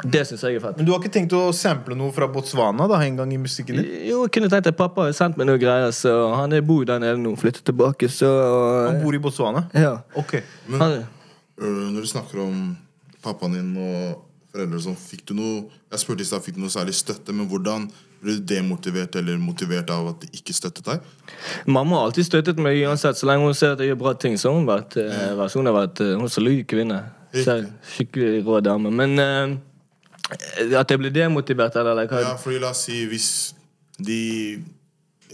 Det synes jeg er fett. Men du har ikke tenkt å sample noe fra Botswana da, en gang i musikken din? Jo, jeg kunne tenkt at Pappa har sendt meg noe greier, så han er bor der nede nå. Flyttet tilbake, så Han bor i Botswana? Ja. Ok. Han, Øh, når du snakker om pappaen din og foreldre og sånn, fikk du noe Jeg spurte i stad, fikk du noe særlig støtte, men hvordan ble du demotivert eller motivert av at de ikke støttet deg? mamma har alltid støttet meg uansett. Så lenge hun ser at jeg gjør bra ting, så har hun vært, eh, vært, hun har vært eh, Hun er solid kvinne. Selv, skikkelig rå dame. Men eh, at jeg ble demotivert eller, eller hva Ja, fordi La oss si hvis de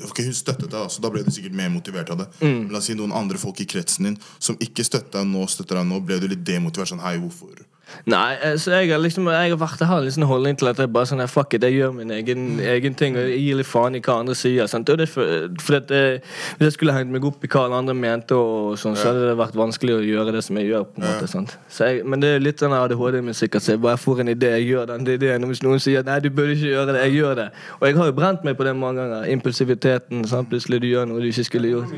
Ok, Hun støttet deg, så da ble du sikkert mer motivert av det. Men La oss si noen andre folk i kretsen din som ikke støtter deg nå, støtter deg nå, ble du litt demotivert? sånn, hei, hvorfor? Nei, eh, så jeg har liksom Jeg har vært, her liksom en sånn holdning til at jeg bare sånn, fuck it, jeg gjør min egen, egen ting. Og jeg gir litt faen i hva andre sier. Sant? Og det, for, for at, eh, hvis jeg skulle hengt meg opp i hva alle andre mente, og sånn, så hadde det vært vanskelig å gjøre det som jeg gjør. på en måte sant? Så jeg, Men det er litt sånn ADHD-musikk. Altså, jeg bare får en idé, jeg gjør den ideen. Og hvis noen sier nei, du burde ikke gjøre det, jeg gjør det. Og jeg har jo brent meg på det mange ganger. Impulsiviteten. Sant? Plutselig du gjør noe du ikke skulle gjort.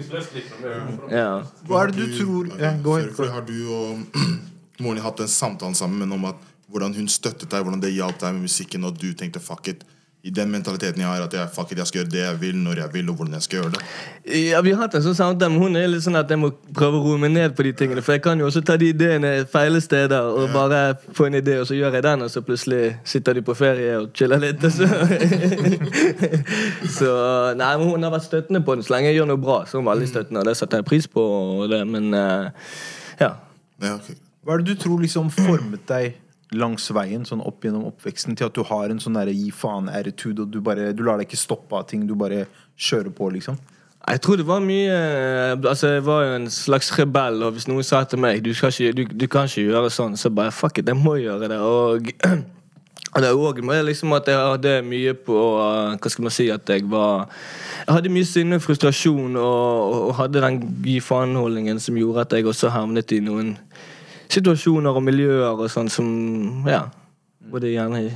Ja. Hva er det du tror ja, Har du og moren din hatt en samtale sammen men om at hvordan hun støttet deg, hvordan det hjalp deg med musikken, og du tenkte fuck it? I den mentaliteten jeg har, at jeg, fuck it, jeg skal gjøre det jeg vil, når jeg vil, og hvordan jeg skal gjøre det. Ja, Vi har hatt en sånn samtale, men hun er litt sånn at jeg må prøve å roe meg ned på de tingene. For jeg kan jo også ta de ideene feile steder og bare få en idé, og så gjør jeg den, og så plutselig sitter de på ferie og chiller litt. Og så. så Nei, men hun har vært støttende på den så lenge jeg gjør noe bra. Så hun var veldig støttende, og det setter jeg pris på. Det, men eh, ja. Ja, ok. Hva er det du tror liksom formet deg langs veien sånn opp gjennom oppveksten til at du har en sånn derre gi faen-attitude, og du bare Du lar deg ikke stoppe av ting, du bare kjører på, liksom? Jeg tror det var mye Altså, jeg var jo en slags rebell, og hvis noen sa til meg du, ikke, du, du kan ikke gjøre sånn, så bare fuck it, jeg må gjøre det. Og, og det er òg liksom at jeg hadde mye på Hva skal man si at jeg var Jeg hadde mye sinne og frustrasjon, og, og hadde den gi faen-holdningen som gjorde at jeg også havnet i noen situasjoner og miljøer og sånn som Ja. Hvor det gjerne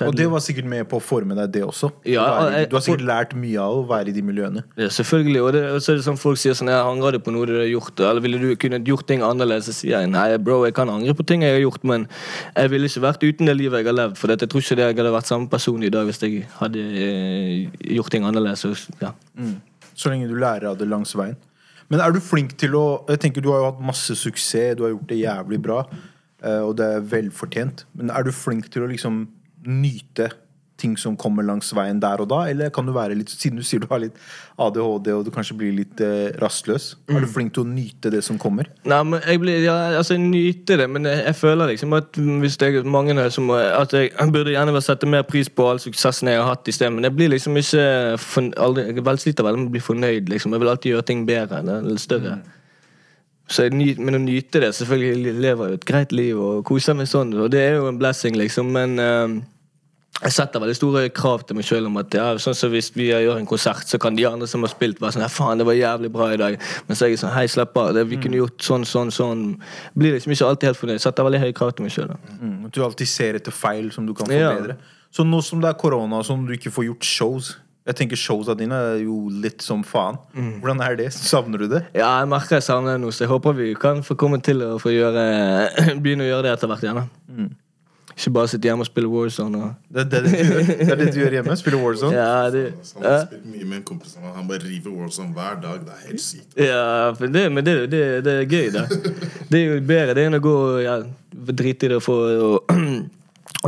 Og det var sikkert med på å forme deg, det også. Ja, jeg- du har sikkert lært mye av å være i de miljøene. Ja, selvfølgelig. Og, det, og så er det sånn folk sier sånn jeg Angrer på noe du har gjort? Eller ville du kunne gjort ting annerledes? Så sier jeg nei, bro, jeg kan angre på ting jeg har gjort, men jeg ville ikke vært uten det livet jeg har levd. For jeg tror ikke det jeg hadde vært samme person i dag hvis jeg hadde eh, gjort ting annerledes. Ja. Så lenge du lærer av det langs veien. Men er du flink til å Jeg tenker Du har jo hatt masse suksess, du har gjort det jævlig bra, eh, og det er velfortjent. Men er du flink til å liksom nyte ting som kommer langs veien der og da? Eller kan du være litt Siden du sier du har litt ADHD og du kanskje blir litt eh, rastløs, er du flink til å nyte det som kommer? Nei, men jeg blir, ja, altså jeg nyter det, men jeg, jeg føler liksom at hvis det er mange her som At jeg, jeg burde gjerne sette mer pris på all suksessen jeg har hatt i sted, men jeg blir liksom ikke for, aldri, Jeg velsliter veldig med å bli fornøyd, liksom. Jeg vil alltid gjøre ting bedre. Er litt større. Så jeg nyt, men å nyte det Selvfølgelig jeg lever jo et greit liv og koser meg sånn, og det er jo en blessing, liksom, men eh, jeg setter veldig store krav til meg sjøl om at ja, sånn som hvis vi gjør en konsert, så kan de andre som har spilt, være sånn ja, 'Faen, det var jævlig bra i dag.' Men så er jeg sånn 'Hei, slapp av. Det, vi kunne gjort sånn, sånn, sånn.' Blir liksom ikke alltid helt fornøyd. Setter veldig høye krav til meg sjøl. Mm, du alltid ser etter feil som du kan Ja. forbedre. Så nå som det er korona og sånn, du ikke får gjort shows Jeg tenker Showsa dine er jo litt som faen. Hvordan er det? Savner du det? Ja, jeg merker jeg savner det nå, så jeg håper vi kan få komme til å få gjøre begynne å gjøre det etter hvert igjen. da. Ikke bare sitte hjemme og spille Warzone. Og, Det er det, du gjør. Det er det du gjør hjemme? Spiller Warzone? ja, det, Han har spilt mye med en kompis. Han bare river Warzone hver dag. Det er helt sykt. Ja, for det, men det, det, det er gøy, da. Det er jo bedre det enn å gå ja, drite i det for å,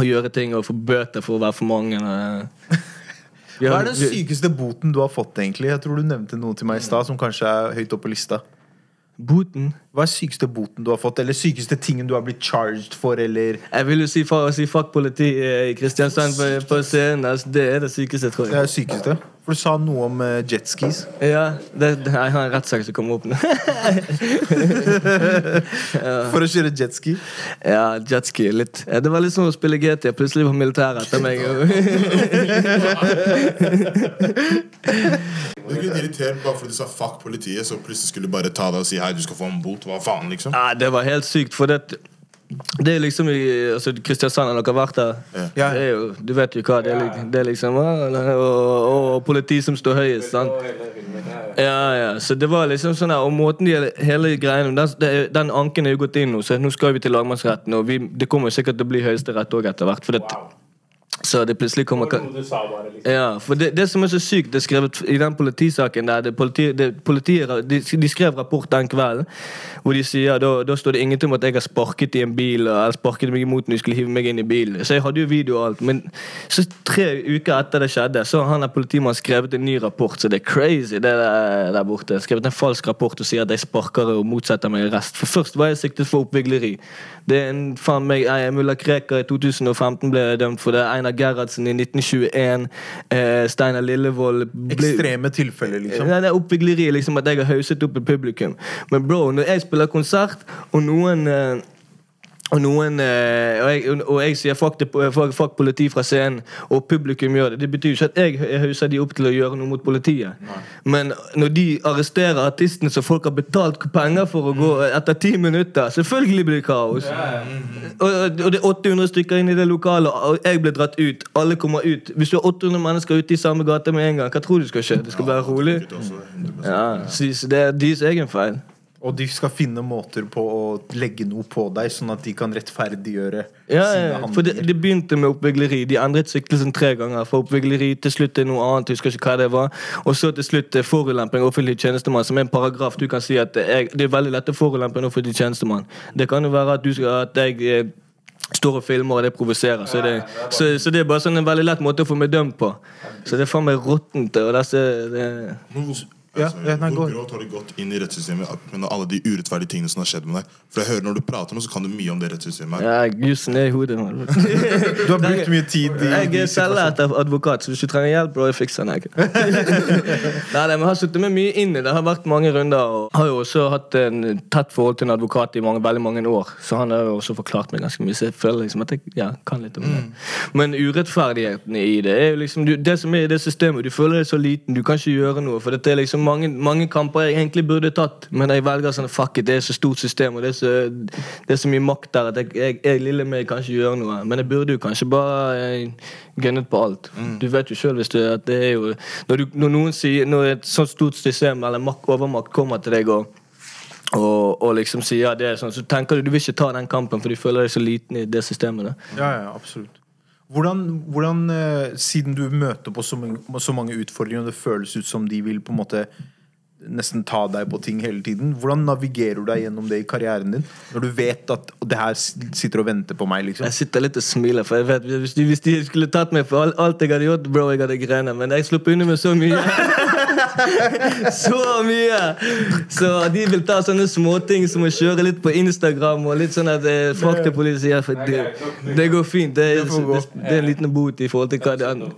å gjøre ting og få bøter for å være for mange. og- Hva er den sykeste boten du har fått, egentlig? Jeg tror du nevnte noe til meg i stad som kanskje er høyt oppe på lista. Boten? Hva er sykeste boten du har fått? Eller sykeste tingen du har blitt charged for, eller Jeg vil jo si, si fuck politi eh, i Kristiansand på, på scenen. Altså, det er det sykeste, tror Det er jeg. det sykeste. For du sa noe om uh, jetskis. Ja, det, det, jeg har en rettssak som kommer opp nå. For å kjøre jetski. ja, jetski. Litt. Det var litt som å spille GT. Plutselig var militæret etter meg. Du er ikke irritert bare fordi du sa fuck politiet, så plutselig skulle du bare ta deg og si hei, du skal få en bot. Hva faen, liksom? Nei, det var helt sykt, for det det er liksom i altså, Kristiansand, har dere vært der? Ja. Det er jo, du vet jo hva det er. Det er liksom ah, og, og politi som står høyest. sant? Ja, ja, så det var liksom sånn her Og måten de hele greien den, den anken er jo gått inn nå, så nå skal vi til lagmannsretten. Og vi, det kommer sikkert til å bli høyesterett òg etter hvert. For det, Så det plutselig kommer liksom. ja, for det, det som er så sykt, det er skrevet i den politisaken der det politi, det, politiet, de, de skrev rapport den kvelden, hvor de sier da, da står det ingenting om at jeg har sparket i en bil eller sparket meg imot når de skulle hive meg inn i bilen. Så jeg hadde jo video og alt. Men så tre uker etter det skjedde, så har han der politimannen skrevet en ny rapport, så det er crazy, det der, der borte. Skrevet en falsk rapport og sier at jeg sparker og motsetter meg arrest. For først var jeg siktet for oppvigleri. Det er en faen meg Mulla Krekar i 2015 ble dømt for det. Einar Gerhardsen i 1921. Eh, Steinar Lillevold Ekstreme tilfeller, liksom. Nei, det er oppvigleri, liksom at jeg har hauset opp et publikum. Men bro, når jeg spiller konsert, og noen eh, og noen eh, og, jeg, og jeg sier fuck, det, fuck, fuck politi fra scenen, og publikum gjør det. Det betyr jo ikke at jeg hauser de opp til å gjøre noe mot politiet. Men når de arresterer artistene som folk har betalt penger for å gå etter ti minutter, selvfølgelig blir det kaos. Og, og det er 800 stykker inn i det lokalet, og jeg ble dratt ut. Alle kommer ut. Hvis du har 800 mennesker ute i samme gate med en gang, hva tror du skal skje? Det skal være rolig? Ja, så det er deres egen feil. Og de skal finne måter på å legge noe på deg, sånn at de kan rettferdiggjøre Ja, sine ja, for det, handlinger. det begynte med oppvigleri. De endret siktelsen tre ganger. For oppvigleri til slutt til noe annet. husker ikke hva det var Og så til slutt til forulemping av offentlig tjenestemann, som er en paragraf du kan si at jeg, det er veldig lett å forulempe en offentlig tjenestemann. Det kan jo være at, du skal, at jeg eh, står og filmer, og det provoserer. Så, det- så, så det er bare sånn en veldig lett måte å få meg dømt på. Så det er faen meg råttent. Og disse, det, altså, ja, hvor gå. grovt har du gått inn i rettssystemet med alle de urettferdige tingene som har skjedd med deg? For jeg hører Når du prater med så kan du mye om det rettssystemet. ja, jussen er i hodet. Man. Du har brukt mye tid i Jeg er selvlært advokat, så hvis du trenger hjelp, jeg fikser den. jeg. Nei, nei, men jeg har sittet med mye inn i det. Det har vært mange runder. Og har jo også hatt en tett forhold til en advokat i mange, veldig mange år. Så han har jo også forklart meg ganske mye. Så jeg føler liksom at jeg ja, kan litt om det. Men urettferdighetene i det er jo liksom du, Det som er i det systemet, du føler deg så liten, du kan ikke gjøre noe. For dette er liksom mange, mange kamper jeg egentlig burde tatt, men jeg velger sånn fuck it, det er så stort system, og det er så, det er så mye makt der at jeg, jeg, jeg lille meg kan ikke gjøre noe. Men jeg burde jo kanskje bare eh, gunnet på alt. Du vet jo sjøl hvis du at det er jo Når, du, når noen sier Når et sånt stort system eller mak, overmakt kommer til deg og og, og liksom sier ja, det er sånn, så tenker du du vil ikke ta den kampen, for du føler deg så liten i det systemet. Da. Ja, ja, absolutt. Hvordan, hvordan eh, Siden du møter på så mange, så mange utfordringer, og det føles ut som de vil på en måte nesten ta deg på ting hele tiden, hvordan navigerer du deg gjennom det i karrieren din? Når du vet at det her sitter og venter på meg, liksom? Jeg sitter litt og smiler, for jeg vet hvis de, hvis de skulle tatt meg for alt, alt jeg hadde gjort, bro, jeg hadde grene men jeg slapp unna med så mye. så mye! Så de vil ta sånne småting som å kjøre litt på Instagram og litt sånn at eh, fraktepoliti sier for det, det går fint. Det, er- Det det, det er en liten bot i forhold til hva det andre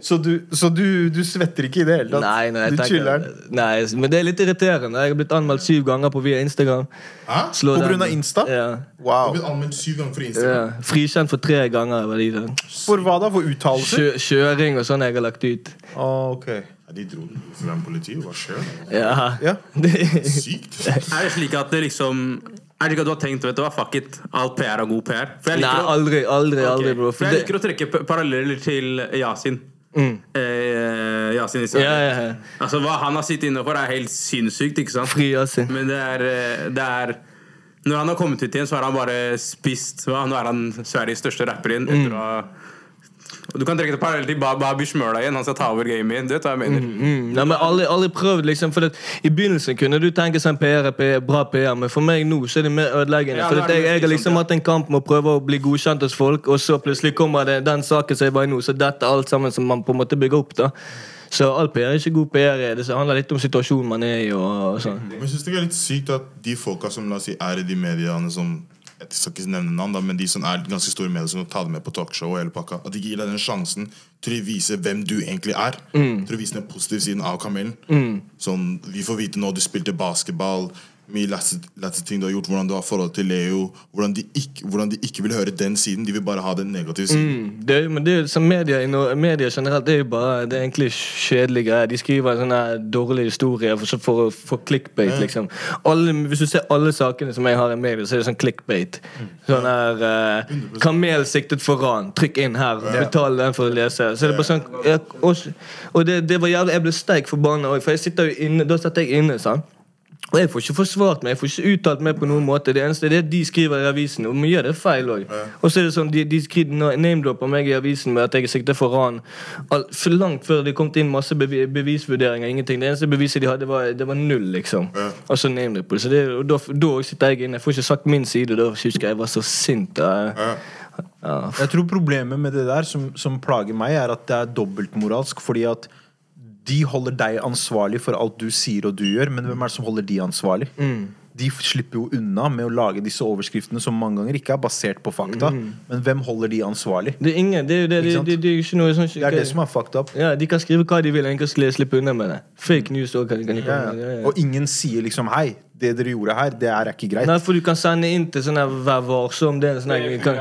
Så, du, så du, du svetter ikke i det hele tatt? Nei, nei, jeg du tenker, nei, men det er litt irriterende. Jeg har blitt anmeldt syv ganger på via Instagram. Hæ? Slå På grunn av Insta? Ja. Du Wow. har blitt anmeldt syv ganger for Instagram. ja. Frikjent for tre ganger. For hva da? For uttalelser? Kjø, kjøring og sånn jeg har lagt ut. Ah, okay. Ja, de dro den Instagram politiet. Hva skjer? Ja. Ja. Sykt. Er det slik at det liksom Er det ikke at du har tenkt vet du hva, fuck it, all PR er god PR? For jeg nei, å, aldri, aldri, okay. aldri, bro. For For jeg det, liker å trekke paralleller til Yasin. Eh, Yasin Israel. ja, ja, ja. Altså, hva han har sittet inne for, er helt sinnssykt. ikke sant? Fri Men det er, eh, det er Når han har kommet ut igjen, så har han bare spist hva? Nå er han Sveriges største rapper igjen. Etter å ha og Du kan trekke det parallelt til Ba- Babi Smøla igjen. Han skal ta over gamet. Du vet hva jeg mener. Mm, nei, men alle, alle prøvd, liksom. For det, I begynnelsen kunne du tenke sånn PR er bra PR, men for meg nå så er det mer ødeleggende. Ja, for det jeg, jeg har liksom hatt en kamp med å prøve å bli godkjent hos folk, og så plutselig kommer det den saken som jeg var i nå, så dette er alt sammen som man på en måte bygger opp. da Så all PR er ikke god PR. Det handler litt om situasjonen man er i. og, og sånn Men jeg synes det er litt sykt at de folka som la oss si, er i de mediene som Jeg skal ikke nevne navn, da, men de som er ganske store medier som tar det med på talkshow og hele pakka, at de gir deg den sjansen til å vise hvem du egentlig er. Til å vise den positive siden av kamelen. Sånn, Vi får vite nå du spilte basketball, mye lættis ting du har gjort, hvordan du har forhold til Leo. Hvordan de, ikke, hvordan de ikke vil høre den siden. De vil bare ha den negative siden. Mm, det, men det er som media, i media generelt Det er jo bare Det er egentlig kjedelige greier. De skriver sånne dårlige historier for, for, for clickbait, liksom. Alle, hvis du ser alle sakene som jeg har i media, så er det sånn clickbait. Sånn her uh, Kamel siktet for ran. Trykk inn her. Betal den for å lese. Så det er bare sånn jeg, Og, og det, det var jævlig Jeg ble steik forbanna òg, for jeg sitter jo inne Da satt jeg inne, sant. Og jeg får ikke forsvart meg, jeg får ikke uttalt meg på noen måte. Det eneste er det de skriver i avisen, og mye av det er feil òg. Og så er det sånn, de, de skriver name-dropper meg i avisen med at jeg er siktet for ran. For langt før det kom inn masse bevi bevisvurderinger. ingenting. Det eneste beviset de hadde, var, det var null, liksom. Ja. Og så name-dropper. Så det, og da, da sitter jeg inne. Jeg får ikke sagt min side. Da husker jeg jeg var så sint. Da. Ja. Ja, Jeg tror problemet med det der som, som plager meg, er at det er dobbeltmoralsk. Fordi at de holder deg ansvarlig for alt du sier og du gjør, men hvem er det som holder de ansvarlig? De slipper jo unna med å lage disse overskriftene som mange ganger ikke er basert på fakta. Men hvem holder de ansvarlig? Det er ingen, det er jo det, det, det, det er ikke noe sånn Det er det som er fucked up. ja, De kan skrive hva de vil, en kan slippe unna med det. Fake news òg kan, kan de Ja, komme ja. ja, ja. Og ingen sier liksom 'hei, det dere gjorde her, det er ikke greit'. Nei, for du kan sende inn til sånn her Vær varsom. Det er sånn her- kan,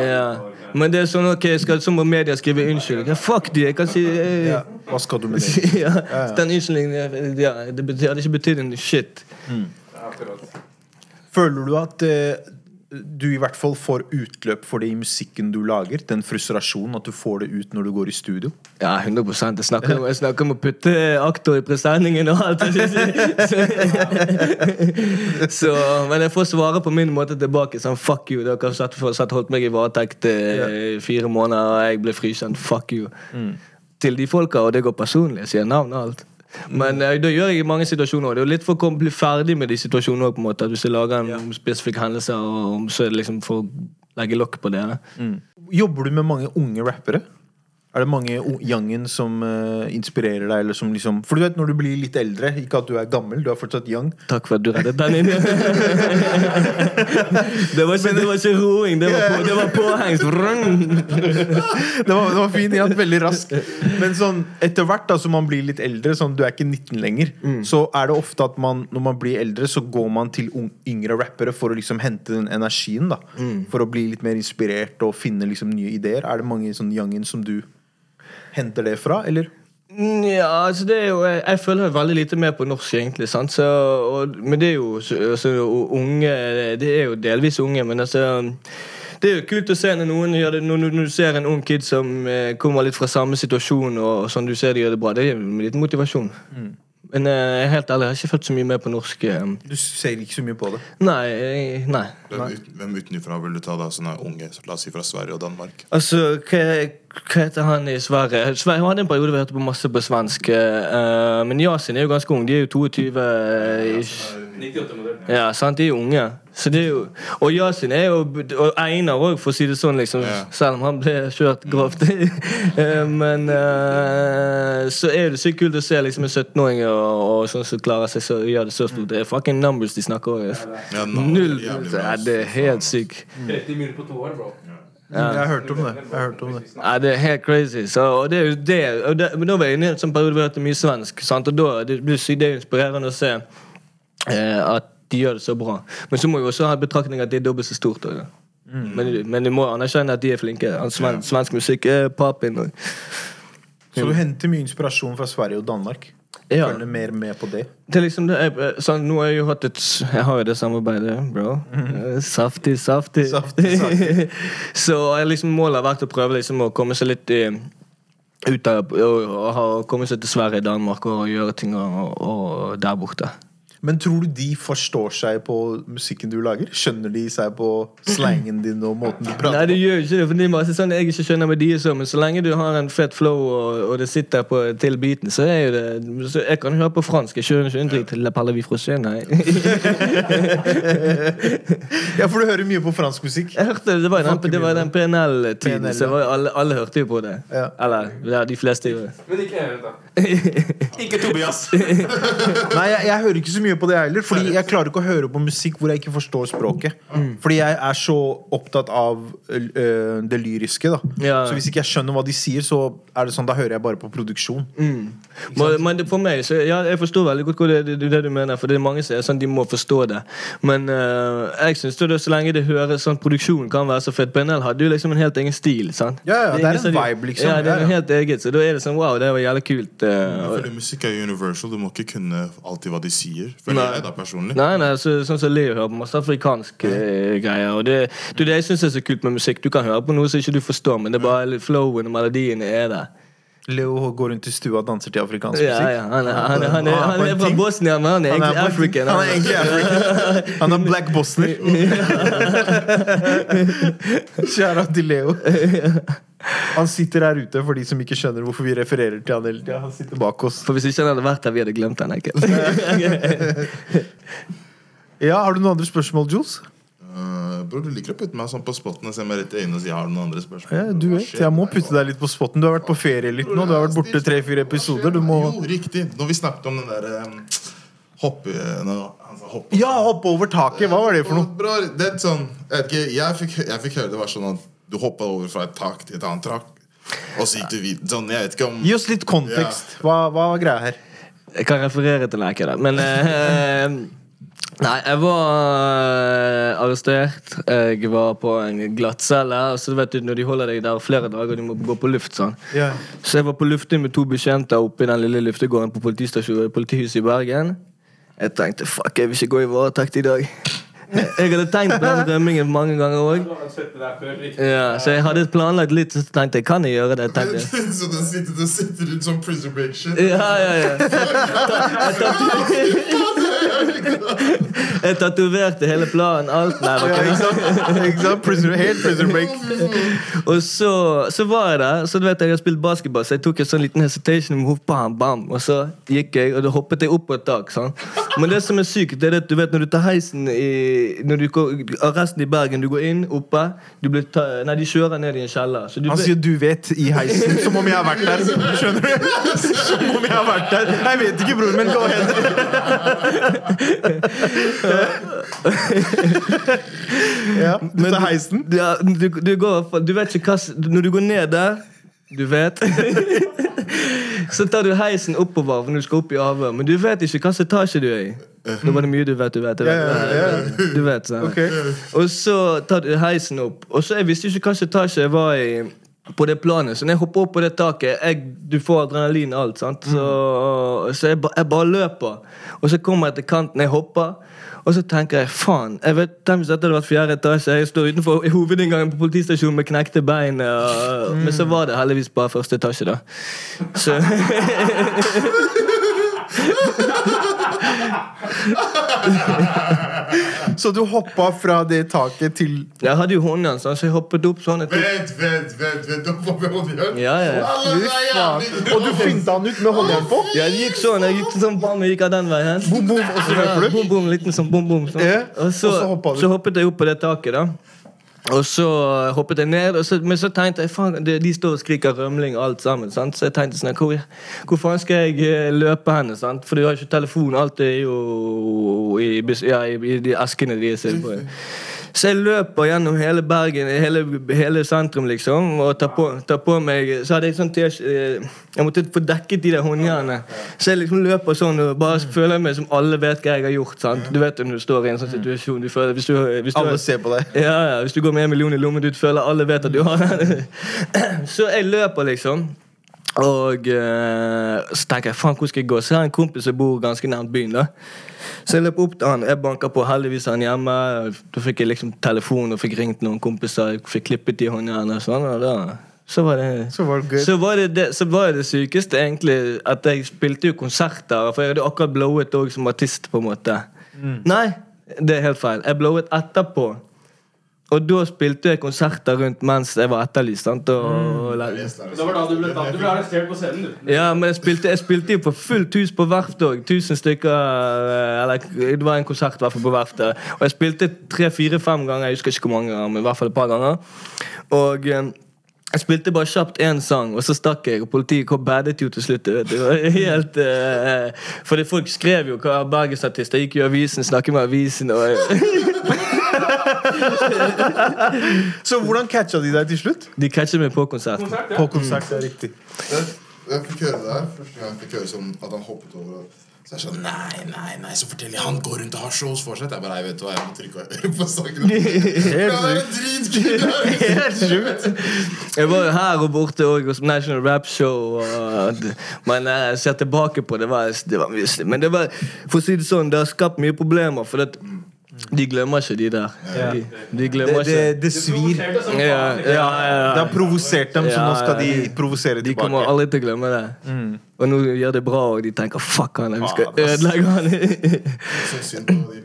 Ja. Men det er sånn ok, skal, så må media skrive unnskyld. Ja, fuck de, jeg kan si eh, Ja, hva skal du med det? ja, Den unnskyldningen ja, Det hadde ikke betydd en shit. Føler du at eh, du i hvert fall får utløp for det i musikken du lager? Den frustrasjonen, at du får det ut når du går i studio? Ja, 100 Jeg snakker om, jeg snakker om å putte aktor i presenningen og alt. Så, men jeg får svare på min måte tilbake. Sånn, fuck you. Dere har satt, satt holdt meg i varetekt eh, i fire måneder, og jeg ble frikjent. Fuck you. Til de folka, og det går personlig. Jeg sier navn og alt. Men eh, det gjør jeg i mange situasjoner. Det er jo litt for å bli ferdig med de situasjonene. At Hvis jeg lager en spesifikk hendelse, så er det liksom for å legge lokk på det. Mm. Jobber du med mange unge rappere? Er det mange youngen som uh, inspirerer deg? Eller som liksom, for du vet når du blir litt eldre, ikke at du er gammel, du er fortsatt young. Takk for at du reddet den inn. det, var ikke, det var ikke roing, det var, på, det var påhengs. Det var, det var fin igjen, veldig rask. Men sånn, etter hvert da, som man blir litt eldre, sånn, du er ikke 19 lenger, så er det ofte at man, når man blir eldre, så går man til yngre rappere for å liksom hente den energien. da For å bli litt mer inspirert og finne liksom nye ideer. Er det mange sånn youngen som du henter det fra, eller? Ja, altså det er jo Jeg, jeg følger veldig lite med på norsk, egentlig. Sant? Så, og, men det er jo altså, unge Det er jo delvis unge, men altså det er jo kult å se når noen gjør det Når, når du ser en ung kid som eh, kommer litt fra samme situasjon, og sånn du ser de gjør det bra, det er jo en liten motivasjon. Men eh, helt ærlig, jeg har ikke følt så mye med på norsk. eh, Du ser ikke så mye på det. nei, jeg- nei. Hvem, ut, hvem utenfra vil du ta da, sånne unge, la oss si fra Sverige og Danmark? Altså, hva, hva heter han i Sverige? Sverige hadde en periode vi hørte på masse på svensk. Uh, men Yasin er jo ganske ung. De er jo 22 eh, ish. 98-modell. Ja, sant? De er unge. Så det er jo, og Yasin er jo Og Einar òg, for å si det sånn, liksom. Ja. Selv om han ble kjørt grovt. Eh, men uh, så er det sykt kult å se liksom en 17-åring og, og sånn som klarer seg så gjør det så stort. Det er fucking numbers de snakker om. Ja, nå, Null ja, Det er helt sykt. 30 mil på to år, bro. Jeg har hørt om det. Jeg har hørt om det. Ja, det er helt crazy. Så, og det er jo det, og det Men da var jeg inne i en sånn periode hvor jeg hørte mye svensk. Sant? Og da det det er inspirerende å se eh, at de gjør det så bra. Men så må vi også ha i betraktning at det er dobbelt så stort. også. Men, men du må anerkjenne at de er flinke. Svensk, svensk musikk er poppin. og- Så du henter mye inspirasjon fra Sverige og Danmark? Ja. følge mer med på det? Det er liksom det er, sånn, Nå har jeg jo hatt et Jeg har jo det samarbeidet, bro. Mm. Saftig, saftig. Saftig, saftig. så jeg liksom målet har vært å prøve liksom å komme seg litt i ut av og, og, ha- komme seg til Sverige, Danmark og gjøre ting og, og der borte. Men tror du de forstår seg på musikken du lager? Skjønner de seg på slangen din og måten du prater på? Nei, du gjør ikke det, for det er masse sånn jeg ikke skjønner med de så, men så lenge du har en fet flow og, og det sitter på til beaten, så er jo det så Jeg kan høre på fransk, jeg skjønner ikke en dritt. La parle vi frosé, nei. Ja, for du hører mye på fransk musikk. Jeg hørte Det var den, det var den PNL-tiden, PNL, så var, alle, alle hørte jo på det. Ja. Eller ja, de fleste gjorde det. Men ikke jeg, da. Ikke Tobias. Nei, jeg, jeg hører ikke så mye på det heller. Fordi jeg klarer ikke å høre på musikk hvor jeg ikke forstår språket. Fordi jeg er så opptatt av øh, det lyriske. da Ja. Så hvis ikke jeg skjønner hva de sier, så er det sånn, da hører jeg bare på produksjon. Men, men det- for meg, så ja, jeg forstår veldig godt hva det, det, det du mener, for det er mange som er sånn, de må forstå det. Men eh, jeg synes det, så lenge det høres sånn produksjon kan være så fett. PNL hadde jo liksom en helt egen stil. sant? Ja, ja, det er ingen en vibe, liksom. Ja, det er Ja, ja. helt eget, så da er det sånn wow, det var jævlig kult. Fordi musikk er universal. Du må ikke kunne alltid hva de sier. Føler Nei. jeg da personlig. Nei, nei, så, sånn som Leo hører på masse afrikanske mm. greier. Og det, er det jeg syns er så kult med musikk. Du kan høre på noe som ikke du forstår, men det er bare flowen og melodiene er der. Leo går rundt i stua og danser til afrikansk musikk. ja, han, er, han, er, han, er, Han er han er fra. Bosnia, men han er egentlig African. Han er egentlig African. Han er black bosner. Kjære til Leo. Han sitter her ute for de som ikke skjønner hvorfor vi refererer til han hele tida. Han sitter bak oss. For hvis ikke han hadde vært her, vi hadde glemt han. Ikke? Ja, Har du noen andre spørsmål, Jules? Uh, bro, du liker å putte meg sånn på spotten og se meg rett i øynene og si jeg du noen andre spørsmål. Ja, du vet, Jeg må putte deg litt på spotten. Du har vært på ferie litt nå. Du har vært borte tre-fire episoder. Du må Jo, riktig. Når vi snakket om den der um, hoppe... Når han hoppe Ja, hoppe over taket. Hva var det for noe? Bror, det er sånn Jeg, vet ikke, jeg, fikk, jeg fikk høre det var sånn at du hoppa over fra et tak til et annet tak, og så gikk du videre. Sånn, jeg vet ikke om Gi oss litt kontekst. Hva, hva var greia her? Jeg kan referere til Leike, da. Men eh, Nei, jeg var eh, arrestert. Jeg var på en glattcelle. Og så vet du, når de holder deg der flere dager, du må gå på luft. sånn Yeah. Så jeg var på lufting med to bekjente oppe i den lille luftegården på politistasjonen politihuset i Bergen. Jeg tenkte fuck, jeg vil ikke gå i varetekt i dag. Jeg hadde tenkt på den rømmingen mange ganger òg. Ja, så jeg hadde planlagt litt, så tenkte jeg kan jeg gjøre det. tenkte jeg Så du sitter, sitter ut som prison break shit. Ja, ja, ja. Jeg tatoverte hele planen. Alt. der. Ja, ikke sant? Ikke sant? Prisoner, helt prison break. Og så, så var jeg der. Så du vet jeg har spilt basketball, så jeg tok en sånn liten hesitation. move, Bam, bam, og så gikk jeg, og da hoppet jeg opp på et tak. Sånn. Men det som er sykt, det er at du vet når du tar heisen i når du går, Arresten i Bergen, du går inn oppe du blir ta, Nei, de kjører ned i en kjeller. Så du Han vet- sier 'du vet' i heisen, som om jeg har vært der. Skjønner du? Som om jeg har vært der. Jeg vet ikke, bror, men gå ahead. Ja, du tar heisen. Ja, du, du, går, du vet ikke hva Når du går ned der Du vet Så tar du heisen oppover når du skal opp i avhør, men du vet ikke hvilken etasje du er i. Nå var det mye du vet, du vet. Du vet, Ja, ja, Du vet så. Okay. Og så tar du heisen opp. Og så Jeg visste ikke hvilken etasje jeg var i på det planet. Så når jeg hopper opp på det taket, jeg, du får adrenalin og alt. sant? Så, så jeg, ba, jeg bare løper. Og så kommer jeg til kanten, jeg hopper. Og så tenker jeg faen, jeg vet, tenk hvis dette hadde vært fjerde etasje. Jeg står utenfor hovedinngangen på politistasjonen med knekte bein. Og, Men så var det heldigvis bare første etasje, da. Så Så du hoppa fra det taket til Jeg hadde jo håndjern, sånn, så jeg hoppet opp sånn. Vent, vent, vent, vent. Da får vi håndjern. ja, ja, faen. Og du finta han ut med håndjern på? Ja, det gikk sånn. Jeg gikk sånn bam, jeg gikk av den veien. Bom, bom, og så løper du? Bom, bom, liten sånn bom, bom. Sånn. Og, så, du. så hoppet jeg opp på det taket, da. Og så hoppet jeg ned, så, men så tenkte jeg faen, de, de står og skriker rømling alt sammen. Sant? Så jeg tenkte sånn hvor, hvor faen skal jeg eh, løpe hen? Sant? For du har ikke telefon. Alt er jo i, ja, i, i de eskene deres. på. Så jeg løper gjennom hele Bergen, hele, hele sentrum, liksom, og tar på, tar på meg Så hadde jeg sånn eh, Jeg måtte få dekket de der håndjernene. Så jeg liksom løper sånn og bare føler meg som alle vet hva jeg har gjort. sant? Du vet når du står i en sånn situasjon du føler, hvis du, hvis du, Alle ser på deg. ja, ja, Hvis du går med en million i lommen, du føler alle vet at du har den. Så jeg løper, liksom. Og eh, så tenker jeg faen, hvor skal jeg gå? Så jeg har en kompis som bor ganske nærmt byen. da Så jeg løp opp til han. Jeg banka på, heldigvis han hjemme. Da fikk jeg liksom telefon og fikk ringt noen kompiser. Jeg fikk klippet de håndjernene og sånn. Og da, så var det Så var det så var det, så var det det sykeste, egentlig, at jeg spilte jo konserter. For jeg hadde akkurat blowet òg som artist, på en måte. Nei, det er helt feil. Jeg blowet etterpå. Og da spilte jeg konserter rundt mens jeg var etterlyst. sant? Og, Det var da du ble tatt. Du ble arrestert på scenen, du. ja, men jeg spilte, jeg spilte jo på fullt hus på verftet òg. Tusen stykker eh, Eller det var en konsert i hvert fall på verftet. Og jeg spilte tre-fire-fem ganger. Jeg husker ikke hvor mange men i hvert fall et par ganger. Og eh, jeg spilte bare kjapt én sang, og så stakk jeg. Og politiet kom badet jo til slutt. Vet du. Det var helt uh, Fordi folk skrev jo hva bergensartister gikk i avisen, snakket med avisen og Så hvordan catcha de deg til slutt? De catchet meg på konsert. Konsert, ja. På konsert, det er riktig. Jeg, jeg fikk høre det her første gang jeg fikk høre sånn at han hoppet over. Så jeg sånn, nei, nei, nei, så forteller jeg han går rundt og har shows fortsatt. Jeg bare, jeg vet du hva, jeg må trykke og høre på saken. Det! Helt sjukt. Jeg var jo her og borte òg, hos National Rap Show. Og, men jeg ser tilbake på det, var, det var mye. Men det var, for å si det sånn, det har skapt mye problemer. For det, de glemmer ikke, de der. De, de glemmer det, ikke. det svir. Ja, ja, ja, Det har provosert dem, så nå skal de provosere tilbake. De kommer aldri til å glemme det. Og nå gjør det bra, og de tenker 'fuck han, vi skal Faen, ass. ødelegge han'. Så synd på de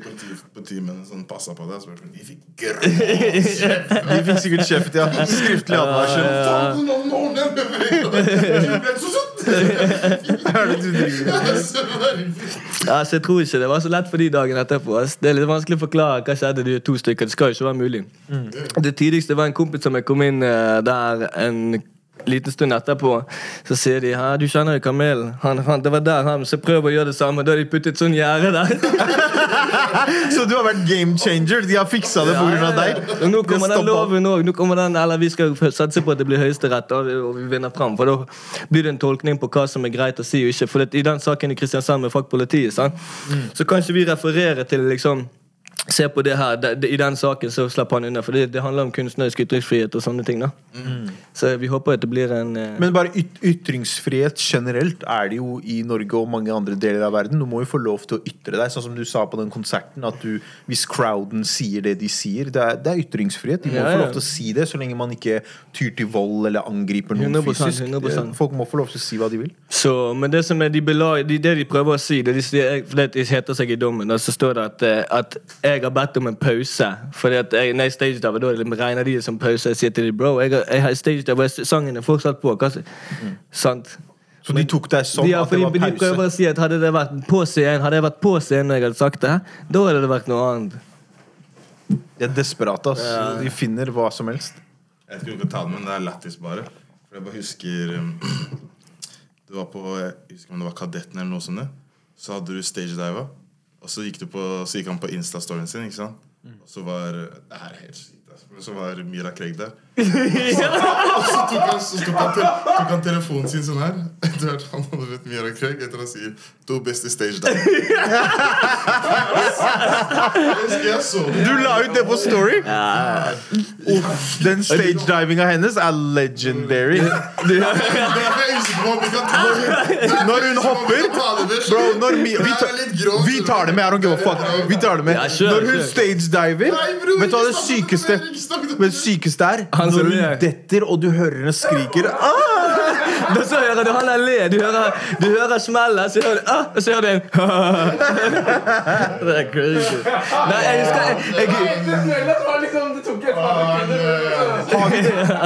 politi, politimennene som passa på det. Så bare, sånn, de fikk kjeft! De fikk sikkert kjeft, ja. Skriftlig advarsel. Er du? Jeg tror ikke det var så lett for de dagen etterpå. Det er litt vanskelig å forklare hva skjedde de to stykker. Det skal jo ikke være mulig. Det tidligste var en kompis som jeg kom inn eh, der en liten stund etterpå. Så sier de her, du kjenner jo Kamelen. Han, han, det var der han Så prøv å gjøre det samme. Da har de puttet sånn gjerde der. Så du har vært game changer? De har fiksa det pga. deg? Og nå kommer den loven òg. Nå kommer den, eller vi skal satse på at det blir Høyesterett, og og vi vinner fram. For da blir det en tolkning på hva som er greit å si og ikke. For det, i den saken i Kristiansand med fuck politiet, mm. så kan ikke vi referere til liksom Se på det her. De, de, I den saken så slapp han unna. For det, det handler om kunstnerisk ytringsfrihet og sånne ting. da Så vi håper at det blir en eh, Men bare yt ytringsfrihet generelt er det jo i Norge og mange andre deler av verden. Du må jo få lov til å ytre deg, sånn som du sa på den konserten. At du, hvis crowden sier det de sier, det er, det er ytringsfrihet. De må Ja, få lov til å si det, så lenge man ikke tyr til vold eller angriper noen 100%, fysisk. 100%. Folk må få lov til å si hva de vil. Så, men det som er de belag, de, det de prøver å si, det, de sier, for det heter seg i dommen, da, så står det at, eh, at jeg har bedt om en pause. Fordi at jeg, når jeg staged av, da regner de det som pause. Jeg sier til dem, bro, jeg, har- jeg har staged av, og sangen er fortsatt på. Hva, sant? Så de tok deg sånn De, ja, at det var var de prøver pause. å si at hadde det vært på scenen Hadde jeg vært på scenen når jeg hadde sagt det, da hadde det vært noe annet. De er desperate. ass. De finner hva som helst. Jeg vet ikke jeg ta det, men det er lættis bare. For jeg bare husker um, Det var på Jeg husker om det var Kadetten eller noe sånt. Så hadde du stagediva, og så gikk, du på, så gikk han på Insta-storyen sin. ikke sant? Og så var Det her er helt sykt. Så var Mira Craig der. Og så tok han, så tok han, te tok han telefonen sin sånn her. Etter vet, Han hadde vet Mira Craig etter å si 'Du beste stage der'. Jeg så det. Du la ut det på Story? Uff, den stagedivinga hennes er legendary. Vi Når hun hopper Bro, når mi, vi, tar, vi tar det med. I don't give a fuck. Vi tar det med. Når hun stagediver Vet du hva det sykeste Men sykeste er? Når hun detter, og du hører henne skriker ah! Da så hører du han der le. Du hører, du hører smellet, så hører du ah, og så hører du en Det er crazy. Nei, jeg husker jeg, jeg, liksom, har, vi,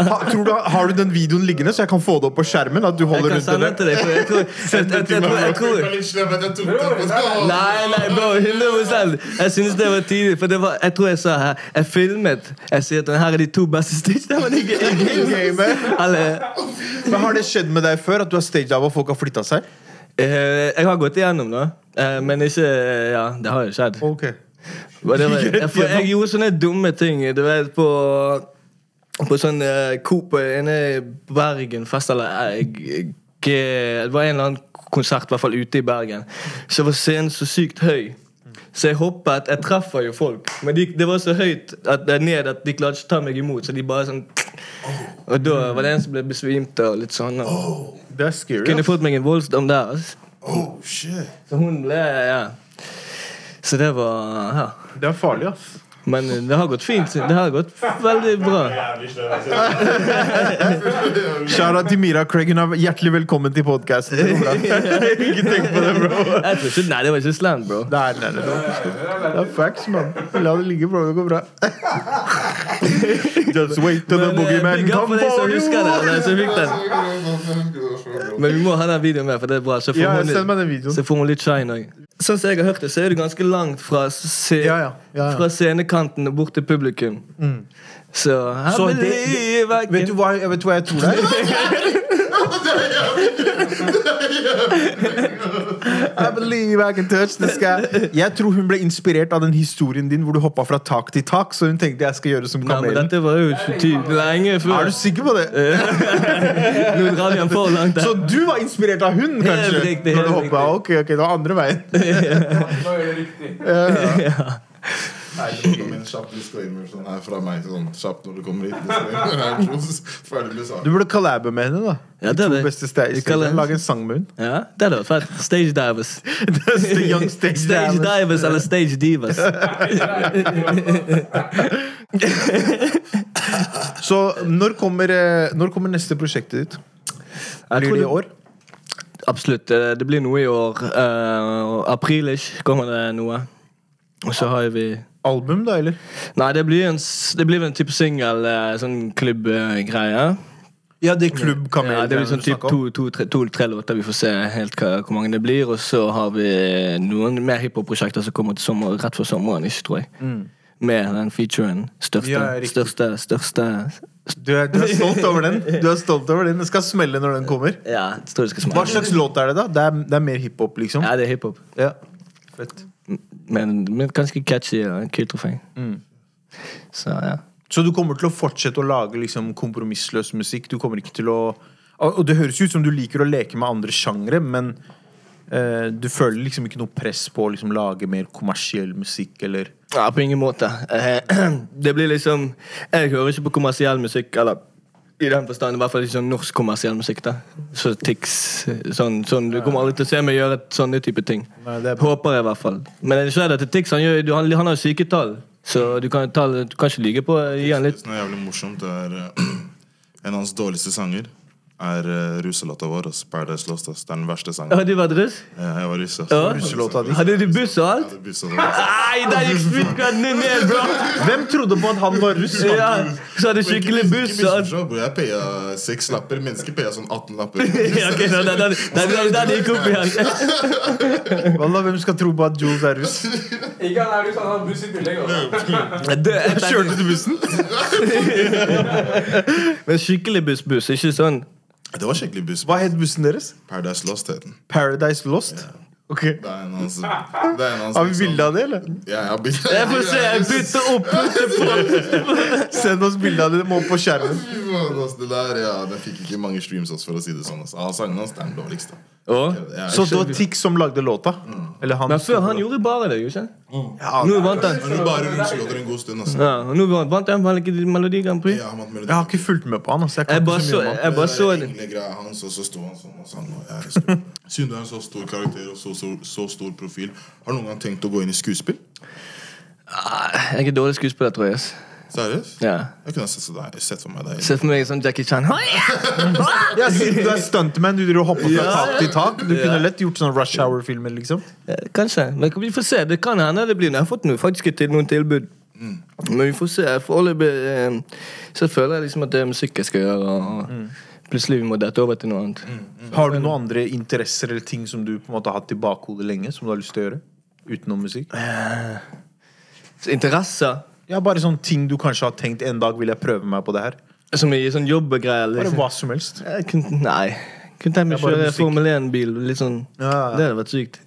ha, tror du, har du den videoen liggende, så jeg kan få det opp på skjermen? At du holder rundt den? til deg. For jeg tror, jeg, jeg, jeg, jeg, tror- jeg, Nei, nei, bro, 100 Jeg synes det var tidlig. For det var, jeg tror jeg sa her Jeg filmet. Jeg sier at her er de to beste stitchene. Men Har det skjedd med deg før at du har stagediva og folk har flytta seg? eh, Jeg har gått igjennom det. Eh, men ikke Ja, det har jo skjedd. Okay. Var, jeg, for jeg gjorde sånne dumme ting. Du vet, på På sånn uh, Coop inne i Bergen fest, eller eh, jeg, Det var en eller annen konsert, i hvert fall ute i Bergen. Så var scenen så sykt høy. Så jeg hoppet. Jeg treffer jo folk, men de, det var så høyt at det er ned at de klarte ikke å ta meg imot. Så de bare sånn Og da var det en som ble besvimt og litt sånn. Og Det er scary. kunne fått meg en voldsdom der. Altså. Oh, shit. Så hun ble Ja. Så det var Ja. Det er farlig, ass. Men det har gått fint. Det har gått veldig bra. Shout-out til Mira Craig. Hun er hjertelig velkommen til podkasten. Ikke tenk på det, bro. Ikke, nei, det var ikke slang, bro. Nei, nei, nei, det er facts, mann. La det ligge, bro. Det går bra. Just wait till the eh, boogeyman come for den. Men vi må ha den videoen med, for det er bra. Så får hun litt shine òg. Sånn som jeg har hørt det, så er det ganske langt fra, se, Ja, ja. ja, fra scenekanten og bort til publikum. Så her Så vil det- vi. Vet du hva, vet hva jeg tror det er? I believe I can touch the sky. Jeg tror hun ble inspirert av den historien din hvor du hoppa fra tak til tak. Så hun tenkte jeg skal gjøre som Nei, men dette var jo 20 lenge før. Er du sikker på det? Nå drar vi den for langt. Så du var inspirert av hun, kanskje? Helt riktig, Når du helt hoppet? Ok, ok, det var andre veien. ja, gjør sånn her fra meg. Sånn kjapt når du kommer hit. Burde collabe med henne, da. Ja, De det er det. Lage en sang med henne. Ja, det hadde vært fett. Stage divers. Young stage Stage divers. divers eller stage divas. Så når kommer, eh, når kommer neste prosjektet ditt? Blir det i år? Absolutt. eh, Det blir noe i år. Uh, Aprilish kommer det noe. Og så har vi Album, da, eller? Nei, det blir en, det blir en type singel, eh, sånn klubbgreie. Ja, det er Klubb Kamel. Ja, det blir sånn type typ snakker to, to, låter. Vi får se helt hva, hvor mange det blir. Og så har vi noen mer hiphop-prosjekter som kommer til sommer, rett før sommeren. ikke tror jeg Med den featuren. Største, Mm. Ja, største, største Du er, du er stolt over den. Du er stolt over den Den skal smelle når den kommer. Ja, jeg tror det skal smelle. Hva slags låt er det, da? Det er, det er mer hiphop, liksom? Ja, det er hiphop. Ja. Fett. Men, men ganske catchy og refreng. Mm. Så ja. Så du kommer til å fortsette å lage liksom, kompromissløs musikk? Du kommer ikke til å Og det høres ut som du liker å leke med andre sjangre, men uh, du føler liksom ikke noe press på å liksom, lage mer kommersiell musikk, eller Ja, på ingen måte. Eh, Det blir liksom Jeg hører ikke på kommersiell musikk, eller i den forstand, i hvert fall ikke sånn norsk kommersiell musikk. da Så Tix sånn, sånn, Du kommer aldri til å se meg gjøre et sånne type ting. Nei, er. Håper jeg, i hvert fall. Men så er det til Tix. Han, gjør, han, han har jo syketall, så du kan, ta, du kan ikke lyge på Gi han litt Det som er jævlig morsomt, det er eh, En av hans dårligste sanger er uh, ruselåta vår. ass, Paradise Lost. ass. Det er den verste sangen. Har du vært russ? Ja, jeg var russ. Ja. Hadde du buss og alt? Nei, der gikk spyttgraden ned, bro! Hvem trodde på at han var russ? Ja, så hadde skikkelig buss og alt. Jeg paya seks lapper. Mennesker paya sånn 18 lapper. Ja, ok, da- da- da- da- da- da det gikk opp igjen. Wallah, hvem skal tro på at Jules er russ? Ikke han er russ, han har buss i tillegg. altså. Kjørte du bussen? Men skikkelig buss-buss, ikke sånn Det var skikkelig buss. Hva het bussen deres? Paradise Lost het den. Paradise Lost? Ok. Det er en av hans, det en av hans Har vi bilde av det, eller? Ja, jeg har bilde. Jeg får se. Jeg bytter opp. bytte på. Send oss bilde av det. Må på skjermen. Det der, ja, den fikk ikke mange streams, også, for å si det sånn. Av sangene hans, er den dårligste. Oh. Så det var Tix som lagde låta? Eller han? Men før han gjorde bare det, gjorde ikke? Ja, Nå vant han. Men bare en god stund, altså. Ja, nå vant han ikke Melodi Grand Prix. Ja, Jeg har ikke fulgt med på han. Altså. Jeg Jeg bare så jeg bare så det. Englegreia hans, og så sto han sånn og sang. Siden du er en så stor karakter og så, så, så stor profil, har du noen gang tenkt å gå inn i skuespill? Ah, Jeg er dårlig skuespiller, tror jeg. Seriøst? Ja. Jeg kunne sett, deg, sett for meg deg. Se for meg som Jackie Chan. Ja, siden du er stuntman, du driver og hopper fra Ja, tak til tak. Du kunne lett gjort sånn Rush Hour-filmer, liksom. ja, Kanskje. Men vi får se. Det kan hende det blir Jeg har fått noe, faktisk til noen tilbud. Men vi får se. Foreløpig eh, så føler jeg liksom at det er musikk jeg skal gjøre. Og plutselig vi må dette over til noe annet. Har du noen andre interesser eller ting som du på en måte har hatt i bakhodet lenge, som du har lyst til å gjøre? Utenom musikk? Så interesser Ja, Bare sånne ting du kanskje har tenkt en dag vil jeg prøve meg på det her. som i sånn jobbegreier. Bare Liksom. hva som helst. Jeg kunne, nei. Kunne tenkt meg å kjøre. Formel 1-bil. Litt sånn. Ja, ja. Det hadde vært sykt.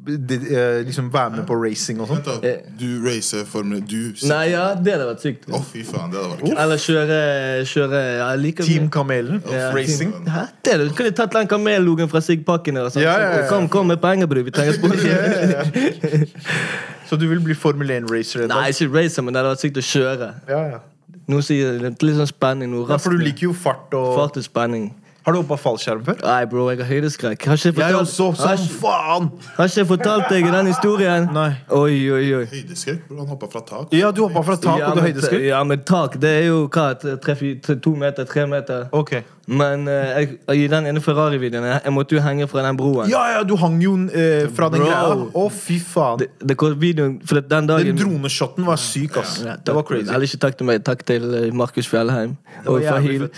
Det, eh, liksom være med på racing og sånn. Da, Du racer Formel Du Nei, ja, det hadde vært sykt. Å, fy faen, det hadde vært kult. Eller kjøre, kjøre ja, like Team Kamelen. Ja, Racing. team- Hæ? Det det. Du kunne tatt den kamellogen fra Sig Pakken. og. Ja, ja, ja. Kom, kom med penger, bror. Vi trenger sponsor. Så du vil bli Formel 1-racer en Nei, ikke racer, men det hadde vært sykt å kjøre. Ja, ja. Noe sier litt litt sånn spenning. Noe ja, raskt. for du liker jo fart og Fart og spenning. Har du hoppa fallskjerm før? Nei, bro, jeg har høydeskrekk. Har ikke jeg Jeg fortalt, også, har, som ikke- faen! har ikke jeg fortalt deg den historien? Nei. Oi, oi, oi. Høydeskrekk. Han hoppa fra tak. Ja, du hoppa fra tak, og du har høydeskrekk? ja, men tak, det er jo hva? tre, tre, to meter? Tre meter? Ok. Men eh, jeg, i den ene Ferrari-videoen jeg, jeg måtte jo henge fra den broen. Ja, ja, du hang jo eh, fra den Bro. greia. Å, fy faen. Det, det kom videoen, for den dagen Den droneshoten var syk, ass. Ja, Det var crazy. Eller ikke takk til meg, takk til eh, Markus Fjellheim. var Og jævlig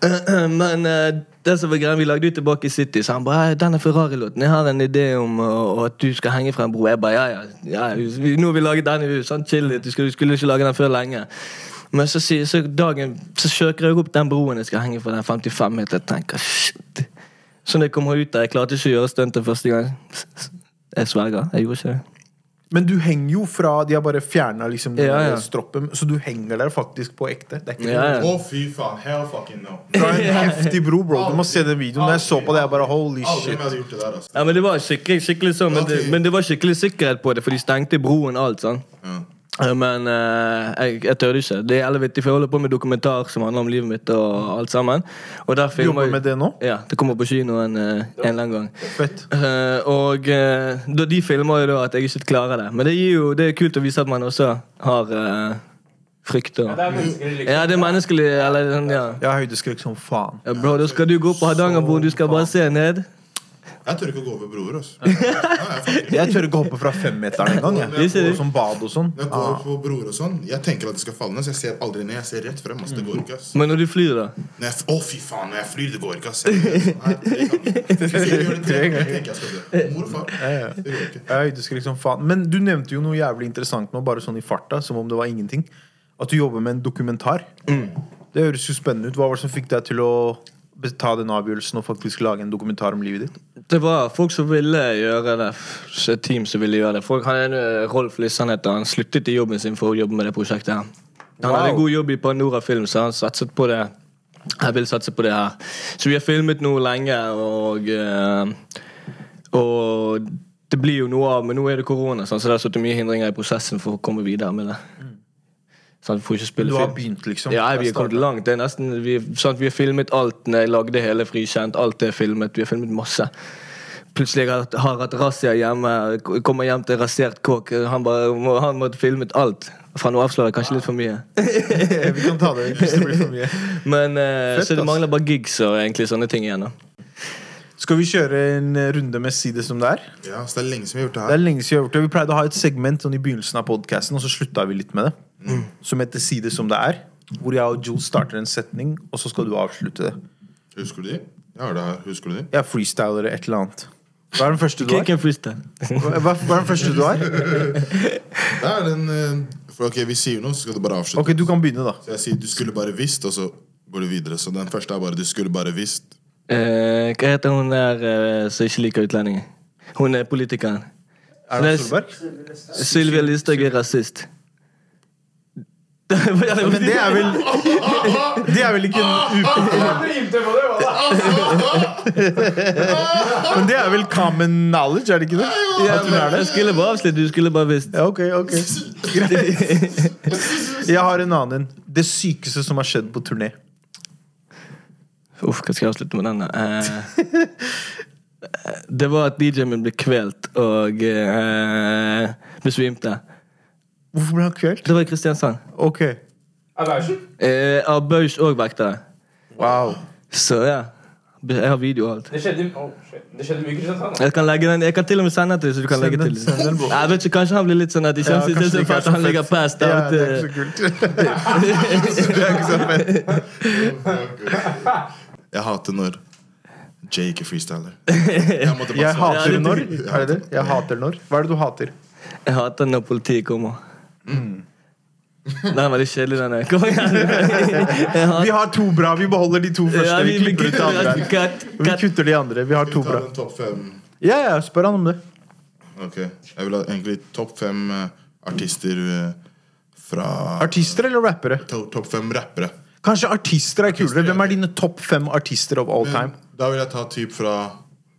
Men eh, det som var greia, vi lagde jo tilbake i City, så han bare «Ei, 'Denne Ferrari-låten, jeg har en idé om uh, at du skal henge fra en bro'. Jeg bare ja, ja, ja vi, Nå har vi laget den i hus, sånn, chill litt. du skulle, skulle ikke lage den før lenge. Men så, så, så dagen Så søker jeg opp den broen jeg skal henge fra, den 55 meter. Jeg tenker shit. Så når jeg kommer ut der, jeg klarte ikke å gjøre stuntet første gang. Jeg sverger, jeg gjorde ikke det. Men du henger jo fra De har bare fjerna liksom den Ja, ja. stroppen, så du henger der faktisk på ekte. Det er ikke Ja, Å, ja. fy faen. Hell fucking no. Fra en heftig bro, bro. Du må se den videoen. Når jeg så på det, jeg bare holy shit. det der, altså. Ja, men det var skikkelig, skikkelig sånn, men, det, men det var skikkelig sikkerhet på det, for de stengte broen og alt. sånn. Ja. Eh, Men eh, jeg, jeg tør ikke. Det er jævlig vittig, for jeg holder på med dokumentar som handler om livet mitt og alt sammen. Og der filmer jobber jeg- med det nå? Ja, det kommer på kinoen eh, en eller annen gang. Fett. Eh, og eh, da, de filmer jo da at jeg ikke klarer det. Men det, gir jo, det er kult å vise at man også har uh, frykt. Og, Det er menneskelig. liksom. ja, det er menneskelig. Eller, ja. Jeg har høydeskrekk som faen. Ja, bro, da skal du gå på Hardangerbrua, du skal bare se ned. Jeg tør ikke å gå over broer, altså. Ja, jeg. Jeg tør ikke hoppe fra femmeteren engang. jeg. jeg går Som bad og sånn. Jeg går på broer og sånn, jeg tenker at det skal falle ned, så jeg ser aldri ned. Jeg ser rett frem. Altså, det går ikke, ass. Men når du flyr, da? Å, oh, fy faen, når jeg flyr, det går ikke, ass. Det skal. Mor og far. Det går ikke. Jeg har høydeskrekk som faen. Men du nevnte jo noe jævlig interessant nå, bare sånn i farta, som om det var ingenting. At du jobber med en dokumentar. Det høres jo spennende ut. Hva var det som fikk deg til å ta den avgjørelsen og faktisk lage en dokumentar om livet ditt? Det var folk som ville gjøre det. Et team som ville gjøre det. Folk, han er Rolf Lissan heter han. sluttet i jobben sin for å jobbe med det prosjektet. her. Han hadde en god jobb i Panora Film, så han satset på det. Jeg vil satse på det her. Så vi har filmet noe lenge, og eh, Og det blir jo noe av, men nå er det korona, så det har sittet mye hindringer i prosessen for å komme videre med det. Sånn, får ikke spille Du har begynt, liksom? Ja, vi har kommet langt. Det er nesten, vi, sånn, vi har filmet alt når jeg lagde hele Frikjent. Alt er filmet. Vi har filmet masse. Plutselig jeg har, jeg hatt razzia hjemme. Kommer hjem til rasert kåk. Han, må, han måtte filmet alt. Fra nå avslører jeg kanskje litt for mye. Vi kan ta det hvis det blir for mye. Men eh, Fett, Så det mangler bare gigs og egentlig sånne ting igjen. da Skal vi kjøre en runde med Si det som det er? Ja, så det er lenge siden vi har gjort det her Det her. er lenge siden Vi har gjort det Vi pleide å ha et segment sånn i begynnelsen av podcasten Og så slutta vi litt med det Som heter Si det som det er Hvor jeg og Jules starter en setning Og så skal du avslutte det Husker du de? Jeg har det her. Husker du de? Jeg freestyler et eller annet Hva er den første du har? Ikke, ikke freestyle. Hva, hva er den første du har? Det er den eh, For ok, vi sier noe, så skal du bare avslutte. Ok, du kan begynne da Så jeg sier 'du skulle bare visst', og så går du videre. Så den første er bare 'du skulle bare visst'. Eh, hva heter hun der eh, som ikke liker utlendinger? Hun er politikeren. Erna Solberg? Sylvia Listhaug er rasist. Men det er vel Det er vel ikke en? Men det er vel common knowledge, er det ikke det? Ja, At hun er men det? jeg skulle bare avslutte, du skulle bare visst. Ja, ok, ok. Greit. Jeg har en annen en. Det sykeste som har skjedd på turné. Uff, hva skal jeg avslutte med denne? Eh, det var at DJ-en min ble kvelt og eh, besvimte. Hvorfor ble han kvelt? Det var i Kristiansand. Ok. Aversion? Eh, av Bausch og vektere. Wow. Så ja. Jeg har video og alt. Det skjedde oh. Det skjedde mye i Kristiansand. Jeg kan, legge den, jeg kan til og med sende den til så du kan legge den- til. Jeg vet ikke, Kanskje han blir litt sånn at de Ja, kjenner kanskje seg det ikke for at han ligger past Ja, det er ikke eh. så kult. det er ikke så fett. Jeg hater når Jay ikke freestyler. Jeg måtte bare Jeg hater når. Er det det? Jeg hater når. Hva er det du hater? Jeg hater når politiet kommer. Den er veldig kjedelig, den. der. Kom igjen. Jeg Vi har to bra. Vi beholder de to første. Ja, Vi vi- vi kutter ut det kutter- andre. cut, Vi kutter de andre. Vi har to bra. den topp fem. Ja, ja, spør han om det. Ok, Jeg vil ha egentlig topp fem eh, artister eh, fra Artister eller rappere? to- Topp fem rappere. Kanskje artister er kulere. Hvem er dine topp fem artister of all time? Da vil jeg ta typ fra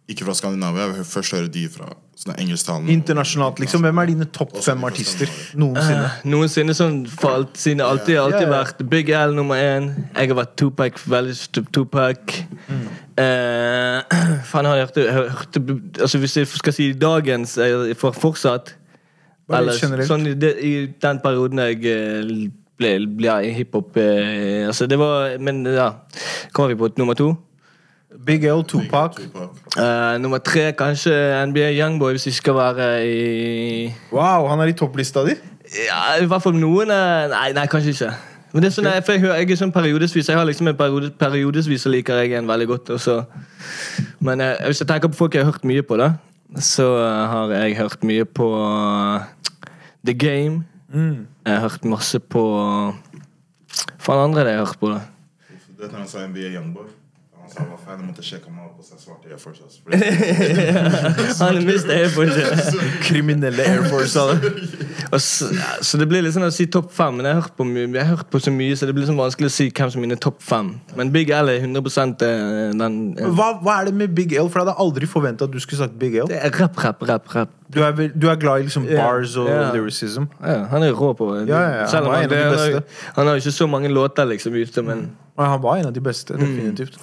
Ikke fra Skandinavia. Jeg vil først høre de fra sånne engelsktalende. Internasjonalt, liksom. Hvem er dine topp fem artister noensinne? Uh, Noensinne sånn for alt, siden alltid, alltid yeah, yeah. vært Big L nummer én. Jeg har vært Tupac, veldig Tupac. Mm. Uh, faen, jeg hørt, Altså Hvis jeg skal si dagens for fortsatt Eller sånn i, i den perioden jeg eh, ble, ble i hiphop eh, Altså det var Men ja. Kommer vi på? Nummer to? Big L, Tupac. Tupac. Eh, nummer tre kanskje NBA Youngboy, hvis vi skal være i Wow, han er i topplista di? Ja, i hvert fall noen eh, Nei, nei kanskje ikke. Men det er sånn, jeg, for jeg, hører- jeg er sånn periodesvis Jeg har liksom en periode, Periodesvis så liker jeg en veldig godt. Også. men uh, hvis jeg tenker på folk jeg har hørt mye på, da så eh, har jeg hørt mye på eh, The Game. Jeg har hørt masse på Faen andre det jeg har hørt på, da. Det er han sa NBA Youngboy? Han sa var jeg måtte sjekke meg opp, og så svarte jeg Force. Han mista Air Force. Kriminelle Air Force. Så, ja, så det blir litt sånn å si topp fem, men jeg har hørt på, mye- jeg har hørt på så mye, så det blir sånn vanskelig å si hvem som er mine topp fem. Men Big L er 100 eh, den Ja. Hva, hva er det med Big L? For jeg hadde aldri forventa at du skulle sagt Big L. Det er rap, rap, rap, rap. Du er, du er glad i liksom bars og yeah. lyricism. Ja, han er rå på det. Ja, ja, ja, Selv om han han, det, han, har, han har ikke så mange låter liksom ute, men Og han var en av de beste, definitivt.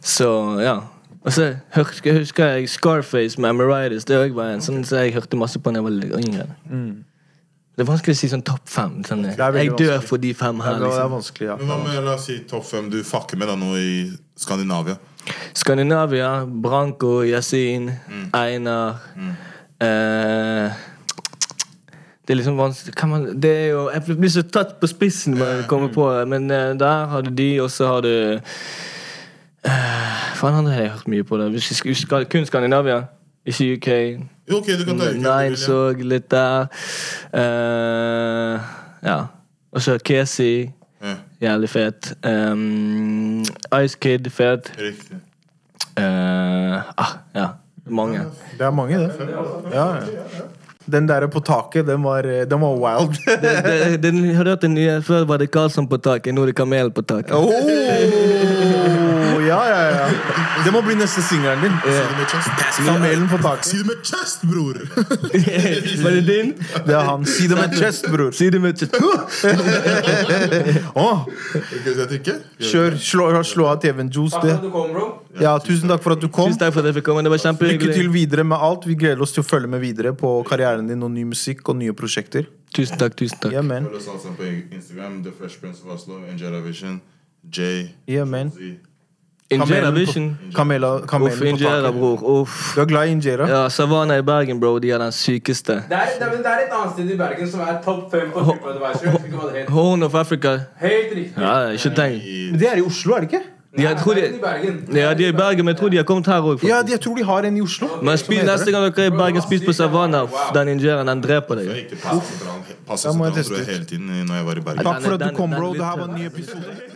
Så, ja. Og så husker, husker jeg Scarface med Amaritis. Det var en sånn som jeg hørte masse på da jeg var yngre. Det er vanskelig å si sånn topp fem. Sånn, jeg dør vanskelig. for de fem her. her. Ja, det er Liksom. vanskelig, ja. Men hva med la oss si topp fem du fucker med deg nå i Skandinavia? Skandinavia, Branko, Yasin, Einar eh, Det er liksom vanskelig kan man, det er jo, Jeg blir så tatt på spissen når jeg kommer på det, men eh, der har du de, og så har du uh, Faen, andre har jeg hørt mye på det. Hvis skal, skal, kun Skandinavia, ikke UK. Okay, ok, du kan ta Nine så litt der. Uh, ja. Og så Kesi. Ja, Jævlig fet. Um, Ice Kid, fet. riktig. Uh, ah, ja. Mange. Det er mange, det. Ja, ja. Den der på taket, den var, den var wild. den, den, har du hørt den nye? Før var det Karlsson på taket, nå er det Kamel på taket. Oh, ja, ja, ja. Det må bli neste singelen din. Si det med chest. Kamelen på taket. Si det med chest, bror! Var det din? Det er han. Si det med chest, bror. Si det med chest. Trykke? kjør. Slå, slå av TV-en, Juice. Det. at du kom, bro. Ja, tusen takk for at du kom. Tusen takk for at jeg fikk komme. Det var Lykke til videre med alt. Vi gleder oss til å følge med videre på karrieren din og ny musikk og nye prosjekter. Tusen takk, tusen takk. Yeah, man. Følg oss på Instagram. The Fresh Prince of Oslo, Angela Vision, J, Yeah, man. Injera Vision. på, kamela, Uff, Injera, bror. Uff. Du er glad i Injera? Ja, Savannah i Bergen, bro. De er den sykeste. Det er, det, er, et annet sted i Bergen som er topp fem på TripAdvisor. Horn of Africa. Helt riktig. Ja, ikke tenk. Men det er i Oslo, er det ikke? De, jeg tror de, i Bergen. ja, de er i Bergen, men jeg tror de har kommet her òg. Ja, jeg tror de har en i Oslo. Men spis, neste gang dere er i Bergen, spis på Savana. Den injeren, den dreper deg. gikk til jeg hele tiden når jeg var i Bergen. Takk for at du kom, bro. Det her var en ny episode.